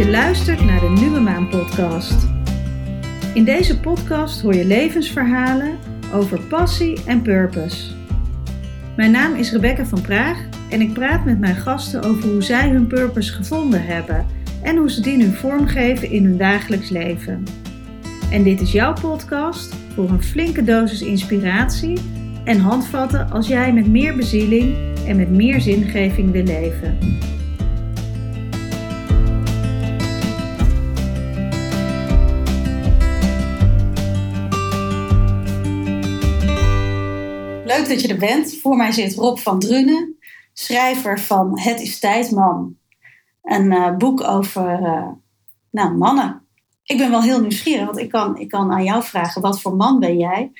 je luistert naar de Nieuwe Maan podcast. In deze podcast hoor je levensverhalen over passie en purpose. Mijn naam is Rebecca van Praag en ik praat met mijn gasten over hoe zij hun purpose gevonden hebben en hoe ze die nu vormgeven in hun dagelijks leven. En dit is jouw podcast voor een flinke dosis inspiratie en handvatten als jij met meer bezieling en met meer zingeving wil leven. Leuk dat je er bent. Voor mij zit Rob van Drunen, schrijver van Het is tijd, man. Een uh, boek over uh, nou, mannen. Ik ben wel heel nieuwsgierig, want ik kan, ik kan aan jou vragen: wat voor man ben jij?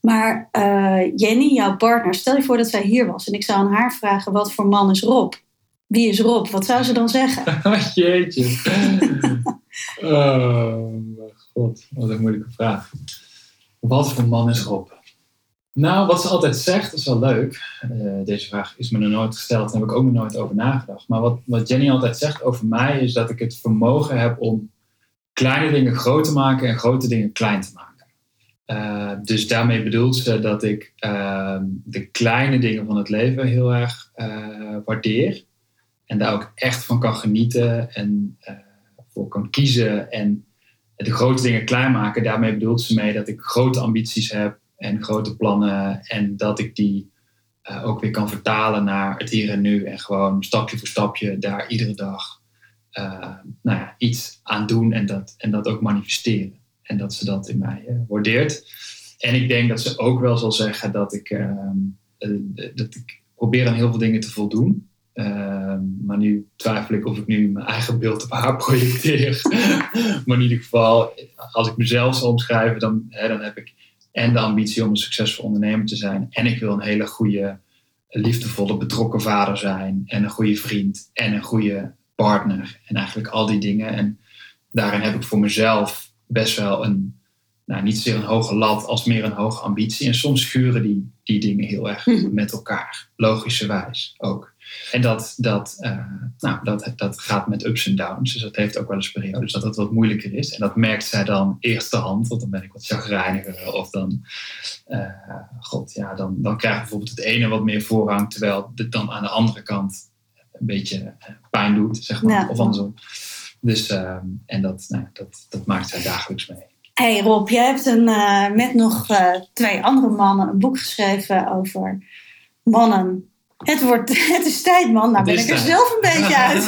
Maar uh, Jenny, jouw partner, stel je voor dat zij hier was en ik zou aan haar vragen: wat voor man is Rob? Wie is Rob? Wat zou ze dan zeggen? Jeetje. oh, god, wat een moeilijke vraag. Wat voor man is Rob? Nou, wat ze altijd zegt, is wel leuk. Uh, deze vraag is me nog nooit gesteld en heb ik ook nog nooit over nagedacht. Maar wat, wat Jenny altijd zegt over mij, is dat ik het vermogen heb om kleine dingen groot te maken en grote dingen klein te maken. Uh, dus daarmee bedoelt ze dat ik uh, de kleine dingen van het leven heel erg uh, waardeer. En daar ook echt van kan genieten en voor kan kiezen. En de grote dingen klein maken, daarmee bedoelt ze mee dat ik grote ambities heb en grote plannen. En dat ik die ook weer kan vertalen naar het hier en nu. En gewoon stapje voor stapje daar iedere dag nou ja, iets aan doen en dat, en dat ook manifesteren. En dat ze dat in mij uh, waardeert. En ik denk dat ze ook wel zal zeggen dat ik, uh, dat ik probeer aan heel veel dingen te voldoen. Uh, maar nu twijfel ik of ik nu mijn eigen beeld op haar projecteer. maar in ieder geval, als ik mezelf zal omschrijven, dan, hè, dan heb ik en de ambitie om een succesvol ondernemer te zijn. En ik wil een hele goede, liefdevolle, betrokken vader zijn. En een goede vriend. En een goede partner. En eigenlijk al die dingen. En daarin heb ik voor mezelf best wel een, nou, niet zozeer een hoge lat als meer een hoge ambitie. En soms schuren die, die dingen heel erg mhm. met elkaar, logischerwijs ook. En dat, dat, uh, nou, dat, dat gaat met ups en downs. Dus dat heeft ook wel eens periodes dat het wat moeilijker is. En dat merkt zij dan eerste hand, want dan ben ik wat chagrijniger. Of dan, uh, god, ja, dan, dan krijg ik bijvoorbeeld het ene wat meer voorrang, terwijl het dan aan de andere kant een beetje eh, pijn doet, zeg maar. Ja. Of andersom. Dus, uh, en dat, nou, dat, dat maakt zij dagelijks mee. Hey Rob, jij hebt een, met nog twee andere mannen een boek geschreven over mannen. Het, wordt, het is tijd, man. Nou ben ik er zelf een beetje uit.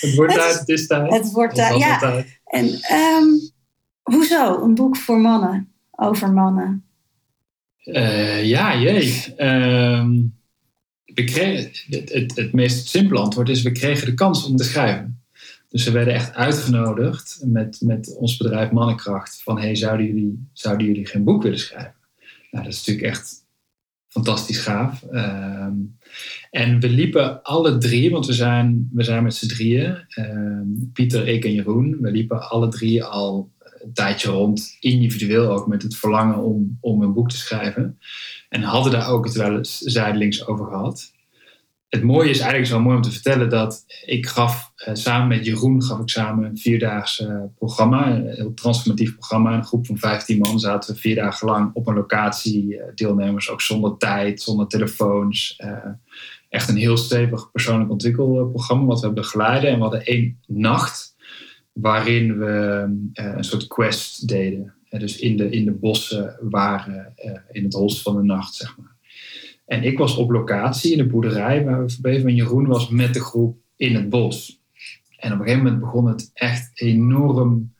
het wordt tijd, het is tijd. Het wordt tijd, ja. Tijd. En um, hoezo een boek voor mannen, over mannen? Uh, ja, jee. Um, we kregen, het, het, het meest simpele antwoord is: we kregen de kans om te schrijven. Dus we werden echt uitgenodigd met, met ons bedrijf Mannenkracht van hey, zouden jullie, zouden jullie geen boek willen schrijven? Nou, dat is natuurlijk echt fantastisch gaaf. Ehm, en we liepen alle drie, want we zijn, we zijn met z'n drieën, ehm, Pieter, ik en Jeroen, we liepen alle drie al een tijdje rond, individueel ook met het verlangen om, om een boek te schrijven. En hadden daar ook het wel eens zijdelings over gehad het mooie is eigenlijk zo mooi om te vertellen dat ik gaf uh, samen met Jeroen gaf ik samen een vierdaagse programma, een heel transformatief programma. Een groep van 15 man zaten we vier dagen lang op een locatie, uh, deelnemers ook zonder tijd, zonder telefoons. Uh, echt een heel stevig persoonlijk ontwikkelprogramma wat we begeleiden. En we hadden één nacht waarin we een soort quest deden. dus in de, in de bossen waren, in het holst van de nacht, zeg maar. En ik was op locatie in de boerderij waar we verbleven. En Jeroen was met de groep in het bos. En op een gegeven moment begon het echt enorm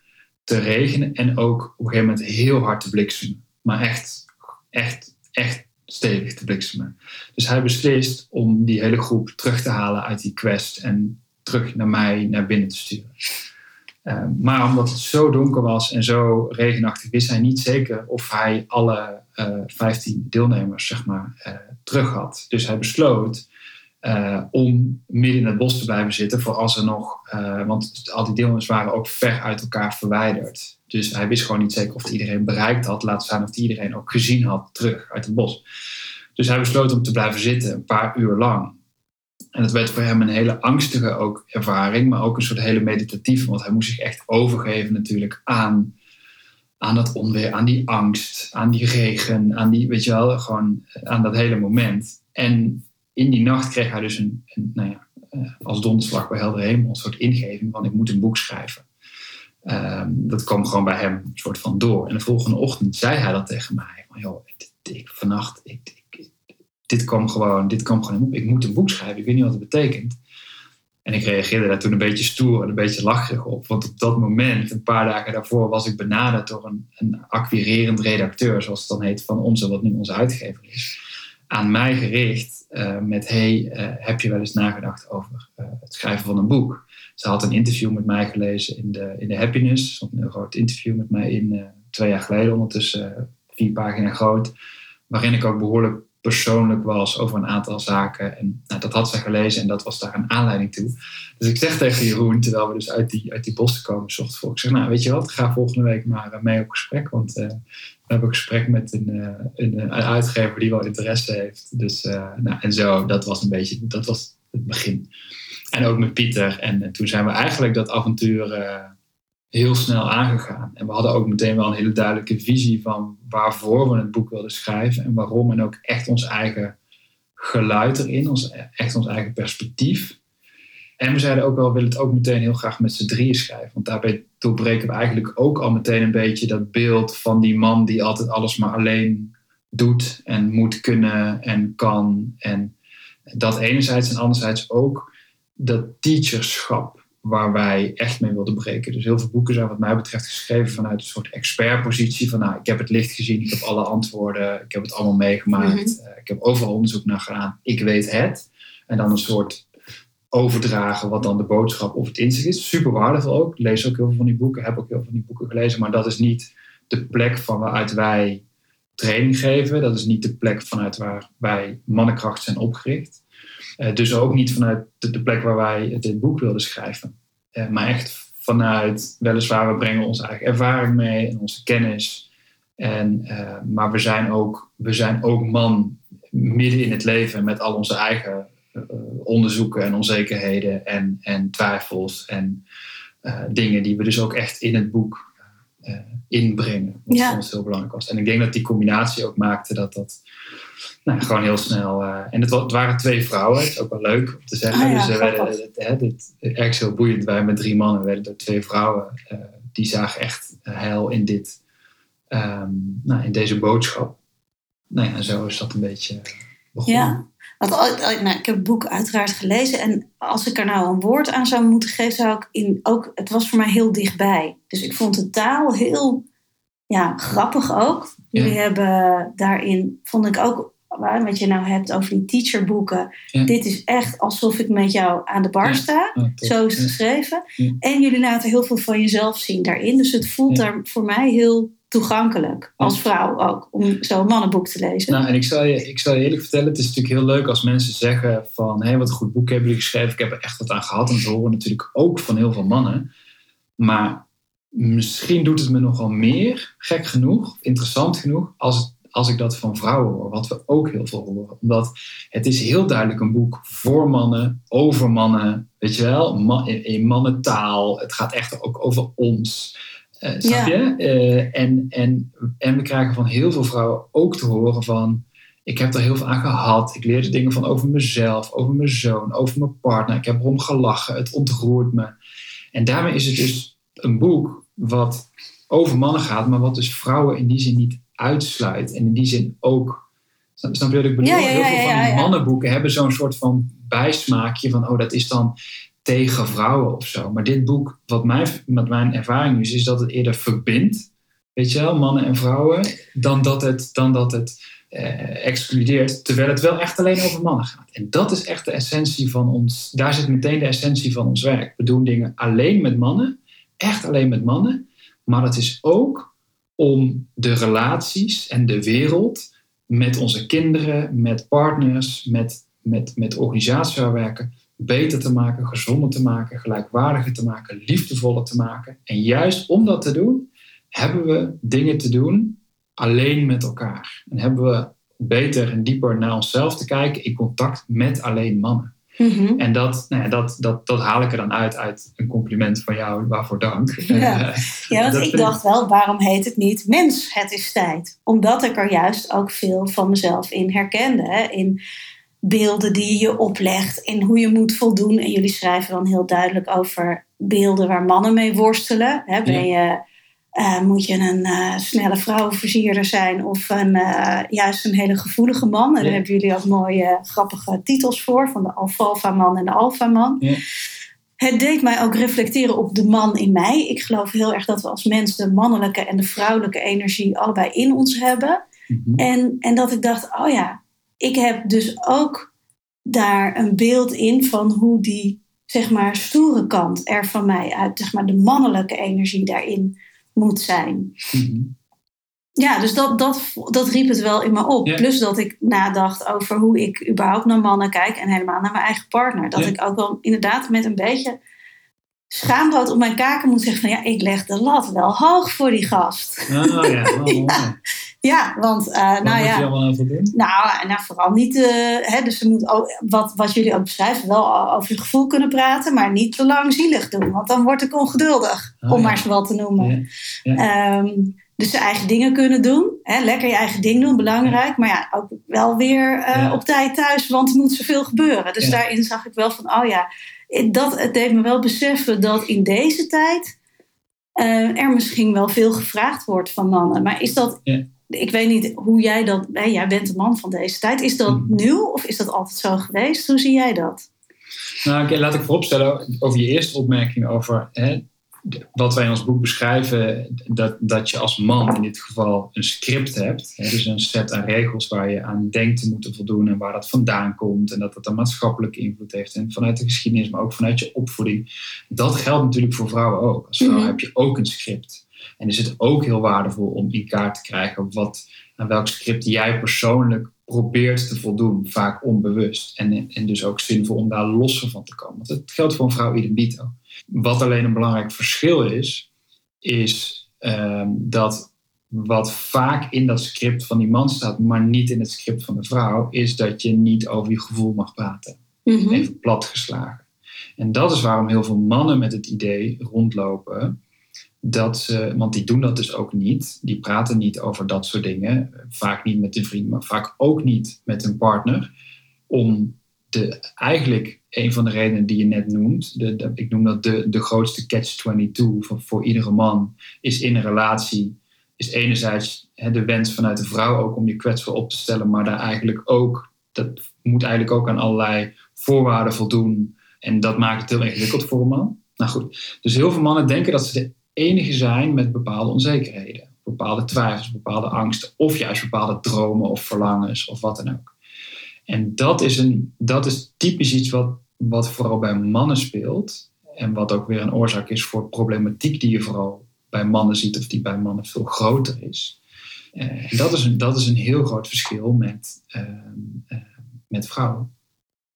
te regenen. En ook op een gegeven moment heel hard te bliksemen. Maar echt, echt, echt stevig te bliksemen. Dus hij beslist om die hele groep terug te halen uit die quest. En terug naar mij naar binnen te sturen. Uh, maar omdat het zo donker was en zo regenachtig, wist hij niet zeker of hij alle uh, eh, 15 deelnemers zeg maar, uh, terug had. Dus hij besloot om midden in het bos te blijven zitten voor als er nog, want al die deelnemers waren ook ver uit elkaar verwijderd. Dus hij wist gewoon niet zeker of iedereen bereikt had, laten staan of iedereen ook gezien had terug uit het bos. Dus hij besloot om te blijven zitten een paar uur lang. En dat werd voor hem een hele angstige ook ervaring, maar ook een soort hele meditatieve, want hij moest zich echt overgeven natuurlijk aan, aan dat onweer, aan die angst, aan die regen, aan die, weet je wel, gewoon aan dat hele moment. En in die nacht kreeg hij dus een, nou ja, eh, als donderslag bij helder hemel, een soort ingeving van ik moet een boek schrijven. Ehm, dat kwam gewoon bij hem een soort van door. En de volgende ochtend zei hij dat tegen mij. Van, joh, ik, vannacht, ik, dit kwam gewoon, dit kwam gewoon. Ik moet een boek schrijven, ik weet niet wat het betekent. En ik reageerde daar toen een beetje stoer en een beetje lacherig op. Want op dat moment, een paar dagen daarvoor, was ik benaderd door een, een acquirerend redacteur, zoals het dan heet, van onze, wat nu onze uitgever is. Aan mij gericht uh, met: Hey, uh, heb je wel eens nagedacht over uh, het schrijven van een boek? Ze had een interview met mij gelezen in de, in de Happiness. Stond een groot interview met mij in, twee jaar geleden, ondertussen vier pagina groot. Waarin ik ook behoorlijk persoonlijk was over een aantal zaken. En nou, dat had ze gelezen en dat was daar een aanleiding toe. Dus ik zeg tegen Jeroen, terwijl we dus uit die, uit die bos komen, zocht voor. Ik zeg, nou weet je wat, ga volgende week maar eh, mee op gesprek. Want uh, we hebben een gesprek met een, uh, een, een, uitgever die wel interesse heeft. Dus, nou, en zo, dat was een beetje, dat was het begin. En ook met Pieter. En toen zijn we eigenlijk dat avontuur heel snel aangegaan. En we hadden ook meteen wel een hele duidelijke visie van waarvoor we het boek wilden schrijven en waarom. En ook echt ons eigen geluid erin, ons, echt ons eigen perspectief. En we zeiden ook wel, we willen het ook meteen heel graag met z'n drieën schrijven. Want daarbij doorbreken we eigenlijk ook al meteen een beetje dat beeld van die man die altijd alles maar alleen doet en moet kunnen en kan. En dat enerzijds en anderzijds ook dat teacherschap waar wij echt mee wilden breken. Dus heel veel boeken zijn wat mij betreft geschreven vanuit een soort expertpositie. Van nou, ik heb het licht gezien, ik heb alle antwoorden, ik heb het allemaal meegemaakt. Mhm. Eh, ik heb overal onderzoek naar gedaan, ik weet het. En dan een soort overdragen wat dan de boodschap of het inzicht is. Super waardevol ook. Ik lees ook heel veel van die boeken, heb ook heel veel van die boeken gelezen. Maar dat is niet de plek van waaruit wij training geven. Dat is niet de plek vanuit waar wij mannenkracht zijn opgericht. Eh, dus ook niet vanuit de, plek waar wij dit boek wilden schrijven. Uh, maar echt vanuit, weliswaar, we brengen onze eigen ervaring mee en onze kennis. En, uh, maar we zijn, ook, we zijn ook man midden in het leven met al onze eigen onderzoeken en onzekerheden en, en twijfels en dingen die we dus ook echt in het boek inbrengen. Wat voor ons heel belangrijk was. En ik denk dat die combinatie ook maakte dat dat nou, gewoon heel snel. Uh, en het, het, waren twee vrouwen, het is ook wel leuk om te zeggen. Ah, ja, dus werden, het, het, ergens heel boeiend. Wij met drie mannen werden door twee vrouwen. Uh, die zagen echt heil in, dit, um, nou, in deze boodschap. Nou ja, zo is dat een beetje begonnen. Ja, want, nou, ik heb het boek uiteraard gelezen. En als ik er nou een woord aan zou moeten geven, zou ik in ook. Het was voor mij heel dichtbij. Dus ik vond de taal heel ja, grappig ook. Jullie hebben daarin, vond ik ook wat je nou hebt over die teacherboeken. Dit is echt alsof ik met jou aan de bar sta. Oh, Zo is het geschreven. En jullie laten heel veel van jezelf zien daarin. Dus het voelt daar voor mij heel toegankelijk. Als vrouw ook. Om zo'n mannenboek te lezen. Nou, en ik zal, je, ik zal je eerlijk vertellen. Het is natuurlijk heel leuk als mensen zeggen van... Hé, hey, wat een goed boek hebben jullie geschreven. Ik heb er echt wat aan gehad. En we horen natuurlijk ook van heel veel mannen. Maar misschien doet het me nogal meer, gek genoeg, interessant genoeg, als het als ik dat van vrouwen hoor, wat we ook heel veel horen. Omdat het is heel duidelijk een boek voor mannen, over mannen, weet je wel, in, mannentaal. Het gaat echt ook over ons. Uh, snap je? Uh, en, en, en we krijgen van heel veel vrouwen ook te horen van... Ik heb er heel veel aan gehad. Ik leerde dingen van over mezelf, over mijn zoon, over mijn partner. Ik heb erom gelachen. Het ontroert me. En daarmee is het dus een boek wat over mannen gaat, maar wat dus vrouwen in die zin niet uitsluit. En in die zin ook. Snap je wat ik bedoel? Heel veel van die mannenboeken hebben zo'n soort van bijsmaakje van, oh, dat is dan tegen vrouwen of zo. Maar dit boek, wat mijn, met mijn ervaring is, is dat het eerder verbindt, weet je wel, mannen en vrouwen, dan dat het, dan dat het eh, excludeert, terwijl het wel echt alleen over mannen gaat. En dat is echt de essentie van ons, daar zit meteen de essentie van ons werk. We doen dingen alleen met mannen, echt alleen met mannen, maar het is ook om de relaties en de wereld met onze kinderen, met partners, met, met, met organisaties waar we werken, beter te maken, gezonder te maken, gelijkwaardiger te maken, liefdevoller te maken. En juist om dat te doen, hebben we dingen te doen alleen met elkaar. En hebben we beter en dieper naar onszelf te kijken in contact met alleen mannen. Mhm. En dat, nou ja, dat, dat, dat haal ik er dan uit uit een compliment van jou, waarvoor dank. Ja. Eh, Ja, want dat ik dacht wel, waarom heet het niet mens, het is tijd? Omdat ik er juist ook veel van mezelf in herkende. Hè? In beelden die je oplegt, in hoe je moet voldoen. En jullie schrijven dan heel duidelijk over beelden waar mannen mee worstelen. Hè? Ben je, eh, moet je een eh, snelle vrouwenversierder zijn of een, eh, juist een hele gevoelige man? En daar Ja. hebben jullie ook mooie grappige titels voor, van de alfalfa-man en de alfa-man. Ja. Het deed mij ook reflecteren op de man in mij. Ik geloof heel erg dat we als mens de mannelijke en de vrouwelijke energie allebei in ons hebben. mhm. En, en dat ik dacht, oh ja, ik heb dus ook daar een beeld in van hoe die, zeg maar, stoere kant er van mij uit, zeg maar, de mannelijke energie daarin moet zijn. Mhm. Ja, dus dat, dat, dat riep het wel in me op. Ja. Plus dat ik nadacht over hoe ik überhaupt naar mannen kijk en helemaal naar mijn eigen partner. Dat Ja. ik ook wel inderdaad met een beetje schaamrood op mijn kaken moet zeggen van ja, ik leg de lat wel hoog voor die gast. Oh oh. Ja. Ja, want Wat nou moet ja. je allemaal aan voldoen? Nou, nou vooral niet, eh, hè, dus ze moet ook, wat, wat jullie ook beschrijven, wel over je gevoel kunnen praten, maar niet te lang zielig doen, want dan word ik ongeduldig, Oh, om ja. maar eens wat te noemen. Ja. Ehm, dus zijn eigen dingen kunnen doen, hè, lekker je eigen ding doen, belangrijk, maar ja, ook wel weer eh, op tijd thuis, want er moet zoveel gebeuren. Dus daarin zag ik wel van, oh ja, dat, het deed me wel beseffen dat in deze tijd er misschien wel veel gevraagd wordt van mannen. Maar is dat, Ja. Ik weet niet hoe jij dat, hè, jij bent de man van deze tijd. Is dat Mhm. nieuw of is dat altijd zo geweest? Hoe zie jij dat? Nou, oké, laat ik vooropstellen over je eerste opmerking over hè, wat wij in ons boek beschrijven, dat, dat je als man in dit geval een script hebt. Hè, dus een set aan regels waar je aan denkt te moeten voldoen en waar dat vandaan komt. En dat dat een maatschappelijke invloed heeft. En vanuit de geschiedenis, maar ook vanuit je opvoeding. Dat geldt natuurlijk voor vrouwen ook. Als vrouw Mhm. heb je ook een script. En is het ook heel waardevol om in kaart te krijgen wat, aan welk script jij persoonlijk probeert te voldoen, vaak onbewust. En, en dus ook zinvol om daar losser van te komen. Want het geldt voor een vrouw idem. Wat alleen een belangrijk verschil is, is ehm, dat wat vaak in dat script van die man staat, maar niet in het script van de vrouw, is dat je niet over je gevoel mag praten Mhm. even platgeslagen. En dat is waarom heel veel mannen met het idee rondlopen. Dat ze, want die doen dat dus ook niet. Die praten niet over dat soort dingen. Vaak niet met een vriend, maar vaak ook niet met een partner. Om de, eigenlijk een van de redenen die je net noemt. De, ik noem dat de, de grootste catch-22 voor, voor iedere man. Is in een relatie. Is enerzijds de wens vanuit de vrouw ook om je kwetsbaar op te stellen. Maar daar eigenlijk ook. Dat moet eigenlijk ook aan allerlei voorwaarden voldoen. En dat maakt het heel ingewikkeld voor een man. Nou goed, dus heel veel mannen denken dat ze enige zijn met bepaalde onzekerheden. Bepaalde twijfels, bepaalde angsten. Of juist bepaalde dromen of verlangens of wat dan ook. En dat is, een, dat is typisch iets wat, wat vooral bij mannen speelt. En wat ook weer een oorzaak is voor problematiek die je vooral bij mannen ziet. Of die bij mannen veel groter is. Eh, en dat is, een, dat is een heel groot verschil met, ehm, eh, met vrouwen.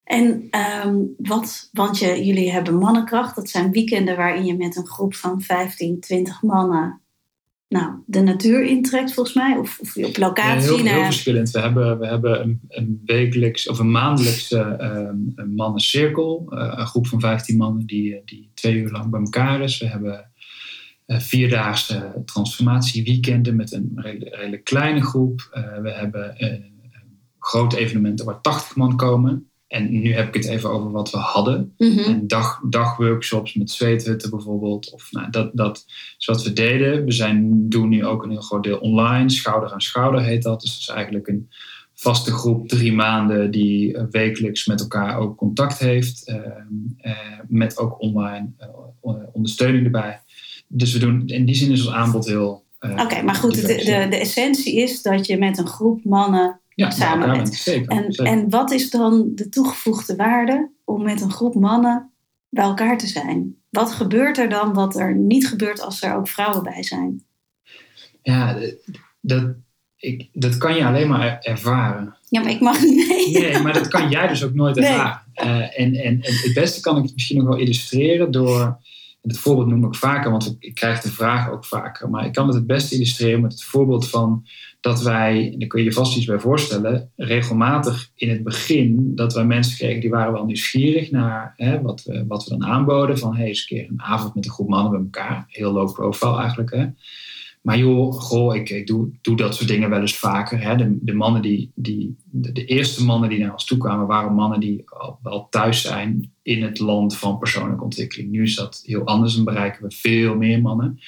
En ehm, wat, want je, jullie hebben mannenkracht, dat zijn weekenden waarin je met een groep van 15, 20 mannen nou, de natuur intrekt volgens mij, of, of op Ja, locatie. heel, heel naar- verschillend. We hebben, we hebben een, een wekelijks of een maandelijkse ehm, een mannencirkel. eh, een groep van 15 mannen die, die twee uur lang bij elkaar is. We hebben eh, vierdaagse transformatieweekenden met een redelijk, redelijk kleine groep. Eh, we hebben grote evenementen waar 80 man komen. En nu heb ik het even over wat we hadden. Mhm. En dag, dagworkshops met zweethutten bijvoorbeeld. Of, nou, dat, dat is wat we deden. We zijn, doen nu ook een heel groot deel online. Schouder aan schouder heet dat. Dus dat is eigenlijk een vaste groep drie maanden die eh, wekelijks met elkaar ook contact heeft. eh, eh, met ook online eh, ondersteuning erbij. Dus we doen, in die zin is ons aanbod heel. Oké, maar goed, de, de essentie is dat je met een groep mannen ja, samen. Zeker, En, zeker. en wat is dan de toegevoegde waarde om met een groep mannen bij elkaar te zijn? Wat gebeurt er dan wat er niet gebeurt als er ook vrouwen bij zijn? Ja, dat, ik, dat kan je alleen maar er- ervaren. Ja, maar ik mag niet. Nee, maar dat kan jij dus ook nooit Nee. ervaren. Eh, en, en, en het beste kan ik het misschien nog wel illustreren door. Het voorbeeld noem ik vaker, want ik krijg de vraag ook vaker. Maar ik kan het het beste illustreren met het voorbeeld van dat wij, daar kun je je vast iets bij voorstellen, regelmatig in het begin dat wij mensen kregen die waren wel nieuwsgierig naar hè, wat, we, wat we dan aanboden. Van hey, eens een keer een avond met een groep mannen bij elkaar. Heel low profile eigenlijk. Hè. Maar joh, goh, ik, ik doe, doe dat soort dingen wel eens vaker. Hè. De, de mannen die, die de, de, eerste mannen die naar ons toe kwamen, waren mannen die al wel thuis zijn in het land van persoonlijke ontwikkeling. Nu is dat heel anders en bereiken we veel meer mannen.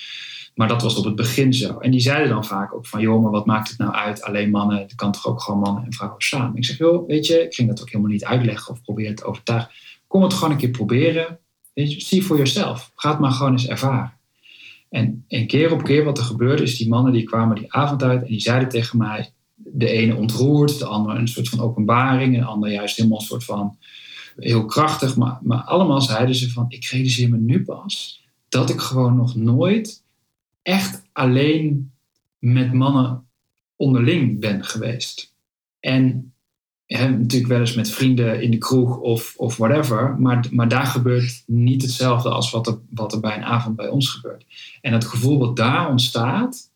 Maar dat was op het begin zo. En die zeiden dan vaak ook van, joh, maar wat maakt het nou uit? Alleen mannen, het kan toch ook gewoon mannen en vrouwen samen? Ik zeg, joh, weet je, ik ging dat ook helemaal niet uitleggen of proberen te overtuigen. Kom het gewoon een keer proberen. Weet je, zie voor jezelf. Ga het maar gewoon eens ervaren. En, en keer op keer wat er gebeurde is, die mannen die kwamen die avond uit en die zeiden tegen mij, de ene ontroerd, de andere een soort van openbaring, en de ander juist helemaal een soort van heel krachtig. Maar, maar allemaal zeiden ze van, ik realiseer me nu pas dat ik gewoon nog nooit echt alleen met mannen onderling ben geweest. En hè, natuurlijk wel eens met vrienden in de kroeg of, of whatever, maar, maar daar gebeurt niet hetzelfde als wat er, wat er bij een avond bij ons gebeurt. En het gevoel wat daar ontstaat,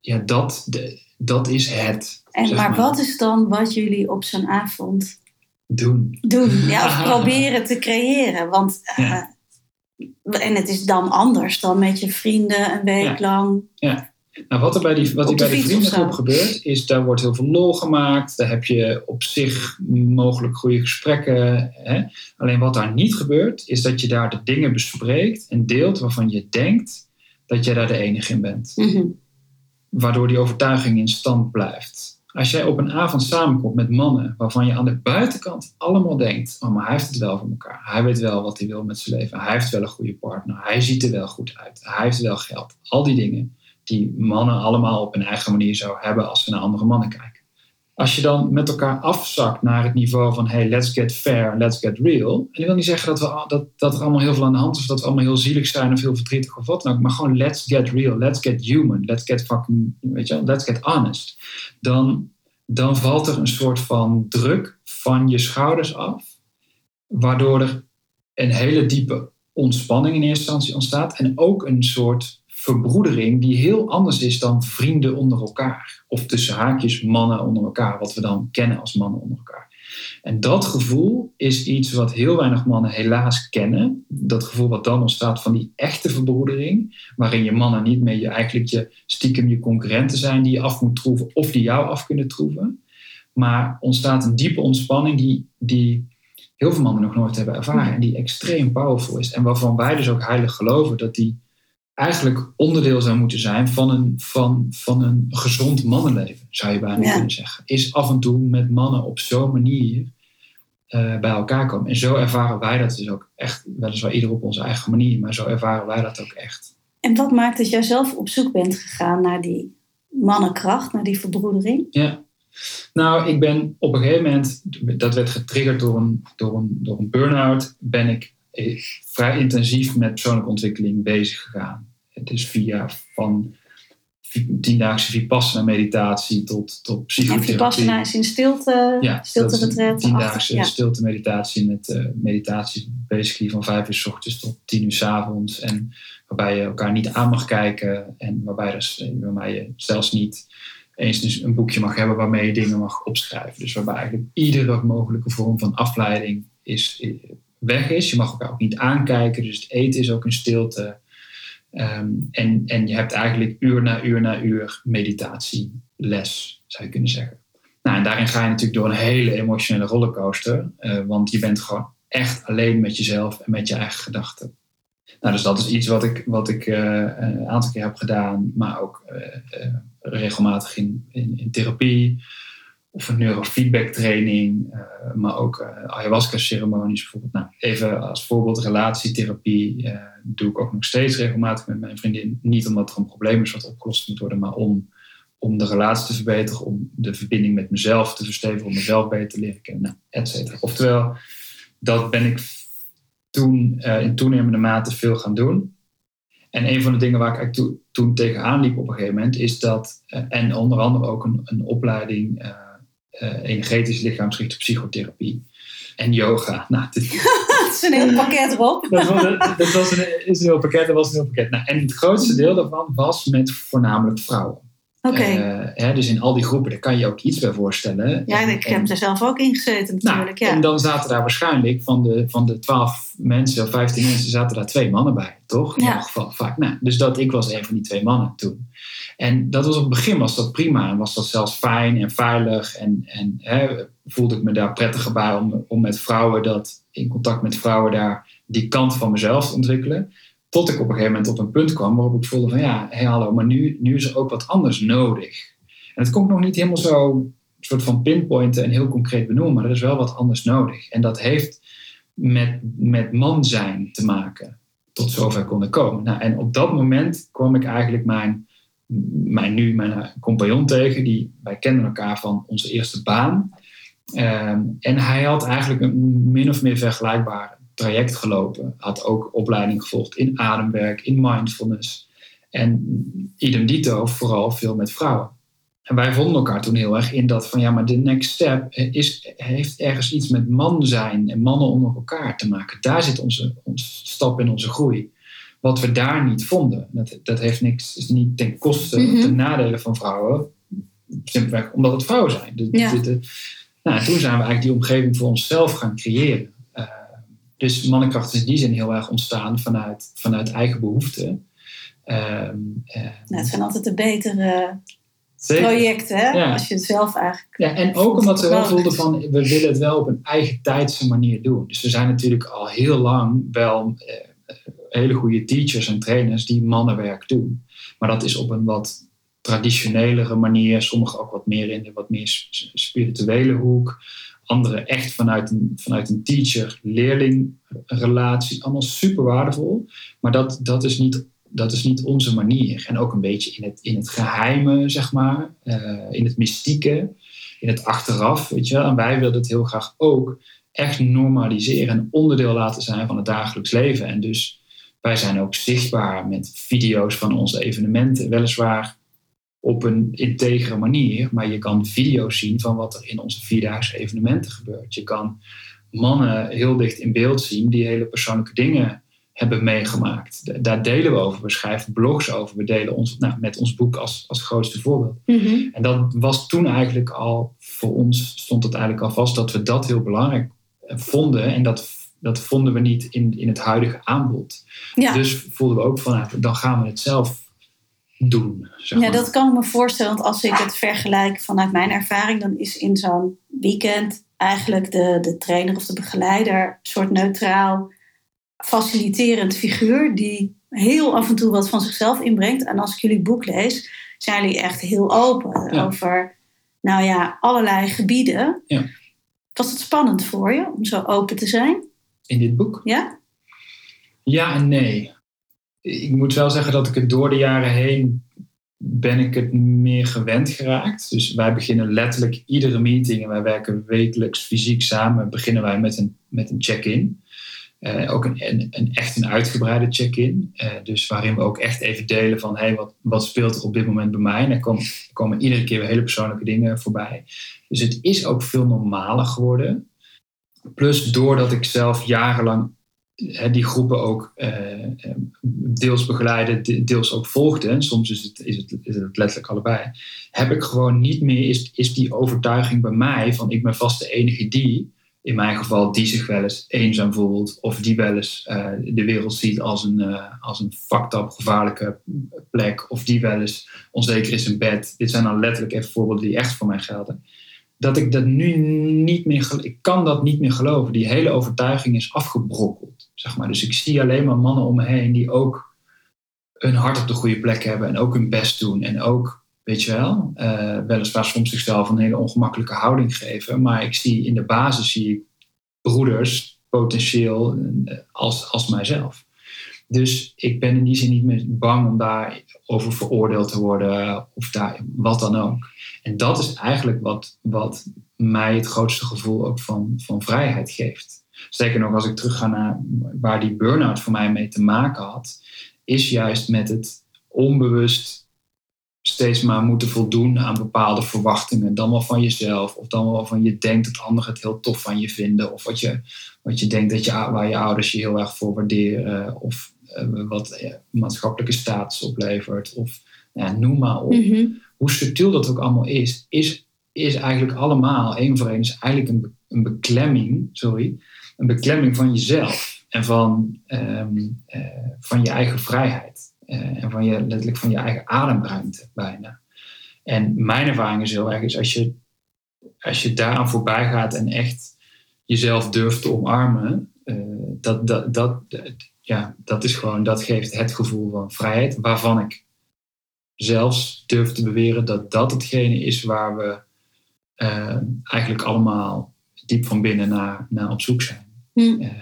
ja, dat, de, dat is het. En, maar, wat is dan wat jullie op zo'n avond doen? Doen, ja, of proberen te creëren. Want uh, en het is dan anders dan met je vrienden een week lang. Ja. Nou, wat er bij die, wat er bij de vriendengroep gebeurt, is daar wordt heel veel lol gemaakt. Daar heb je op zich mogelijk goede gesprekken. Hè? Alleen wat daar niet gebeurt, is dat je daar de dingen bespreekt en deelt waarvan je denkt dat jij daar de enige in bent. Mm Waardoor die overtuiging in stand blijft. Als jij op een avond samenkomt met mannen waarvan je aan de buitenkant allemaal denkt: oh, maar hij heeft het wel voor elkaar. Hij weet wel wat hij wil met zijn leven. Hij heeft wel een goede partner. Hij ziet er wel goed uit. Hij heeft wel geld. Al die dingen die mannen allemaal op hun eigen manier zo hebben als ze naar andere mannen kijken. Als je dan met elkaar afzakt naar het niveau van hey, let's get fair, let's get real. En ik wil niet zeggen dat, we, dat, dat er allemaal heel veel aan de hand is, of dat we allemaal heel zielig zijn of heel verdrietig of wat dan ook. Maar gewoon let's get real, let's get human, let's get fucking, weet je let's get honest. Dan, dan valt er een soort van druk van je schouders af, waardoor er een hele diepe ontspanning in eerste instantie ontstaat. En ook een soort verbroedering die heel anders is dan vrienden onder elkaar. Of tussen haakjes mannen onder elkaar, wat we dan kennen als mannen onder elkaar. En dat gevoel is iets wat heel weinig mannen helaas kennen. Dat gevoel wat dan ontstaat van die echte verbroedering, waarin je mannen niet meer je, eigenlijk je stiekem je concurrenten zijn die je af moet troeven of die jou af kunnen troeven. Maar ontstaat een diepe ontspanning die, die heel veel mannen nog nooit hebben ervaren en die extreem powerful is. En waarvan wij dus ook heilig geloven dat die eigenlijk onderdeel zou moeten zijn van een, van, van een gezond mannenleven, zou je bijna kunnen zeggen. Is af en toe met mannen op zo'n manier uh, bij elkaar komen. En zo ervaren wij dat dus ook echt, weliswaar ieder op onze eigen manier, maar zo ervaren wij dat ook echt. En wat maakt dat jij zelf op zoek bent gegaan naar die mannenkracht, naar die verbroedering? Ja. Nou, ik ben op een gegeven moment, dat werd getriggerd door een, door een, door een burn-out, ben ik eh, vrij intensief met persoonlijke ontwikkeling bezig gegaan. Het is via van tiendaagse vipassana meditatie tot, tot psychotherapie. En vipassana is in stilte, ja, stilte retreat. Tiendaagse ja. stilte meditatie met uh, meditatie basically van vijf uur s ochtends tot tien uur s avonds. En waarbij je elkaar niet aan mag kijken en waarbij, dus, waarbij je zelfs niet eens dus een boekje mag hebben waarmee je dingen mag opschrijven. Dus waarbij eigenlijk iedere mogelijke vorm van afleiding is, weg is. Je mag elkaar ook niet aankijken, dus het eten is ook een stilte. Ehm, en, en je hebt eigenlijk uur na uur na uur meditatieles, zou je kunnen zeggen. Nou, en daarin ga je natuurlijk door een hele emotionele rollercoaster, uh, want je bent gewoon echt alleen met jezelf en met je eigen gedachten. Nou, dus dat is iets wat ik, wat ik uh, een aantal keer heb gedaan, maar ook uh, regelmatig in, in, therapie of een neurofeedback training, maar ook ayahuasca ceremonies bijvoorbeeld. Nou, even als voorbeeld relatietherapie doe ik ook nog steeds regelmatig met mijn vriendin. Niet omdat er een probleem is wat opgelost moet worden, maar om, om de relatie te verbeteren, om de verbinding met mezelf te verstevigen, om mezelf beter te leren kennen, et cetera. Oftewel, dat ben ik toen in toenemende mate veel gaan doen. En een van de dingen waar ik to toen tegenaan liep op een gegeven moment, is dat, en onder andere ook een, een opleiding energetisch lichaamsgerichte psychotherapie en yoga. Nou, is een heel pakket erop. Dat, was, dat was een, is een heel pakket, dat was een heel pakket. Nou, en het grootste deel daarvan was met voornamelijk vrouwen. Eh, hè, dus in al die groepen, daar kan je ook iets bij voorstellen. ja, En- ik en- heb er zelf ook in gezeten nou, natuurlijk. ja. En dan zaten daar waarschijnlijk van de, van de 12 mensen of 15 mensen, zaten daar twee mannen bij, toch? In Ja. elk geval vaak. Nou, dus dat ik was een van die twee mannen toen. En dat was op het begin was dat prima en was dat zelfs fijn en veilig. En, en hè, voelde ik me daar prettiger bij om, om met vrouwen dat, in contact met vrouwen daar die kant van mezelf te ontwikkelen. Tot ik op een gegeven moment op een punt kwam waarop ik voelde van ja, hé hallo, maar nu, nu is er ook wat anders nodig. En het ik nog niet helemaal zo soort van pinpointen en heel concreet benoemen, maar er is wel wat anders nodig. En dat heeft met, met man zijn te maken. Tot zover kon ik komen. Nou, en op dat moment kwam ik eigenlijk mijn, mijn nu mijn compagnon tegen. Die, wij kenden elkaar van onze eerste baan. Ehm, en hij had eigenlijk een min of meer vergelijkbaar traject gelopen. Had ook opleiding gevolgd in ademwerk, in mindfulness. En idem dito, vooral veel met vrouwen. En wij vonden elkaar toen heel erg in dat van ja, maar de next step is, heeft ergens iets met man zijn en mannen onder elkaar te maken. Daar zit onze, onze stap in onze groei. Wat we daar niet vonden. Dat, dat heeft niks, is niet ten koste, Mhm. ten nadele van vrouwen. Simpelweg omdat het vrouwen zijn. De- Ja. de- de- nou, toen zijn we eigenlijk die omgeving voor onszelf gaan creëren. Dus mannenkracht is in die zin heel erg ontstaan vanuit, vanuit eigen behoeften. Ehm, eh, Nou, het zijn altijd de betere zeker. projecten, hè? Ja. Als je het zelf eigenlijk... Ja, en ook omdat we het wel voelden van we willen het wel op een eigen tijdse manier doen. Dus we zijn natuurlijk al heel lang wel eh, hele goede teachers en trainers die mannenwerk doen. Maar dat is op een wat traditionelere manier, sommigen ook wat meer in de wat meer spirituele hoek. Anderen echt vanuit een, vanuit een teacher-leerling relatie. Allemaal super waardevol. Maar dat, dat, is niet, dat is niet onze manier. En ook een beetje in het, in het geheime, zeg maar. eh, in het mystieke. In het achteraf, weet je wel. En wij wilden het heel graag ook echt normaliseren. En onderdeel laten zijn van het dagelijks leven. En dus wij zijn ook zichtbaar met video's van onze evenementen. Weliswaar op een integere manier. Maar je kan video's zien van wat er in onze vierdaagse evenementen gebeurt. Je kan mannen heel dicht in beeld zien die hele persoonlijke dingen hebben meegemaakt. Da- Daar delen we over. We schrijven blogs over. We delen ons, nou, met ons boek als, als grootste voorbeeld. En dat was toen eigenlijk al, voor ons stond het eigenlijk al vast dat we dat heel belangrijk vonden. En dat, dat vonden we niet in, in het huidige aanbod. Ja. Dus voelden we ook van, nou, dan gaan we het zelf doen. Zeg Ja, dat kan ik me voorstellen. Want als ik het vergelijk vanuit mijn ervaring, dan is in zo'n weekend eigenlijk de, de trainer of de begeleider een soort neutraal, faciliterend figuur die heel af en toe wat van zichzelf inbrengt. En als ik jullie boek lees, zijn jullie echt heel open Ja. over, nou ja, allerlei gebieden. Ja. Was het spannend voor je om zo open te zijn? In dit boek? Ja? Ja en nee. Ik moet wel zeggen dat ik het door de jaren heen ben ik het meer gewend geraakt. Dus wij beginnen letterlijk iedere meeting en wij werken wekelijks fysiek samen. Beginnen wij met een, met een check-in. Eh, ook een, een, echt een uitgebreide check-in. Eh, dus waarin we ook echt even delen van hey, wat, wat speelt er op dit moment bij mij. En er komen, komen iedere keer weer hele persoonlijke dingen voorbij. Dus het is ook veel normaler geworden. Plus doordat ik zelf jarenlang die groepen ook eh, eh, deels begeleiden, de- deels ook volgde. En soms is het, is, het, is het letterlijk allebei. Heb ik gewoon niet meer, is, is die overtuiging bij mij van ik ben vast de enige die, in mijn geval, die zich wel eens eenzaam voelt. Of die wel eens eh, de wereld ziet als een, eh, als een fucked up, gevaarlijke plek. Of die wel eens onzeker is in bed. Dit zijn dan letterlijk even voorbeelden die echt voor mij gelden dat ik dat nu niet meer, ik kan dat niet meer geloven. Die hele overtuiging is afgebrokkeld, zeg maar. Dus ik zie alleen maar mannen om me heen die ook hun hart op de goede plek hebben en ook hun best doen en ook, weet je wel, eh, weliswaar soms zichzelf een hele ongemakkelijke houding geven, maar ik zie in de basis zie ik broeders potentieel eh, als, als mijzelf. Dus ik ben in die zin niet meer bang om daarover veroordeeld te worden of daar, wat dan ook. En dat is eigenlijk wat, wat mij het grootste gevoel ook van, van vrijheid geeft. Zeker nog als ik terug ga naar waar die burn-out voor mij mee te maken had, is juist met het onbewust steeds maar moeten voldoen aan bepaalde verwachtingen. Dan wel van jezelf, of dan wel van je denkt dat anderen het heel tof van je vinden, of wat je, wat je denkt dat je, waar je ouders je heel erg voor waarderen, of eh, wat eh, maatschappelijke status oplevert, of ja, noem maar op. Mhm. hoe subtiel dat ook allemaal is, is, is eigenlijk allemaal, één voor één, is eigenlijk een, een beklemming, sorry, een beklemming van jezelf en van, ehm, eh, van je eigen vrijheid. Eh, en van je, letterlijk van je eigen ademruimte bijna. En mijn ervaring is heel erg, is als je, als je daaraan voorbij gaat en echt jezelf durft te omarmen, uh, dat, dat, dat, ja, dat is gewoon, dat geeft het gevoel van vrijheid, waarvan ik zelfs durf te beweren dat dat hetgene is waar we eigenlijk allemaal diep van binnen naar, naar op zoek zijn. Hm. Uh,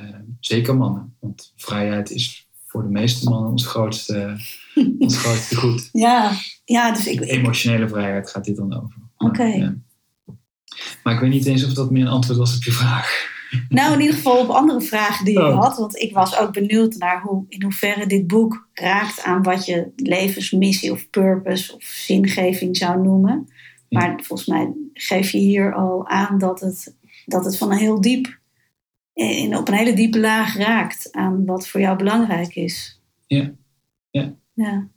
zeker mannen, want vrijheid is voor de meeste mannen ons grootste, ons grootste goed. Ja, ja dus ik... Emotionele vrijheid gaat dit dan over. Oké. Maar, ik weet niet eens of dat meer een antwoord was op je vraag. Nou, in ieder geval op andere vragen die Oh. ik had. Want ik was ook benieuwd naar hoe, in hoeverre dit boek raakt aan wat je levensmissie of purpose of zingeving zou noemen. Ja. Maar volgens mij geef je hier al aan dat het, dat het van een heel diep, in, op een hele diepe laag raakt aan wat voor jou belangrijk is. Ja. Ja.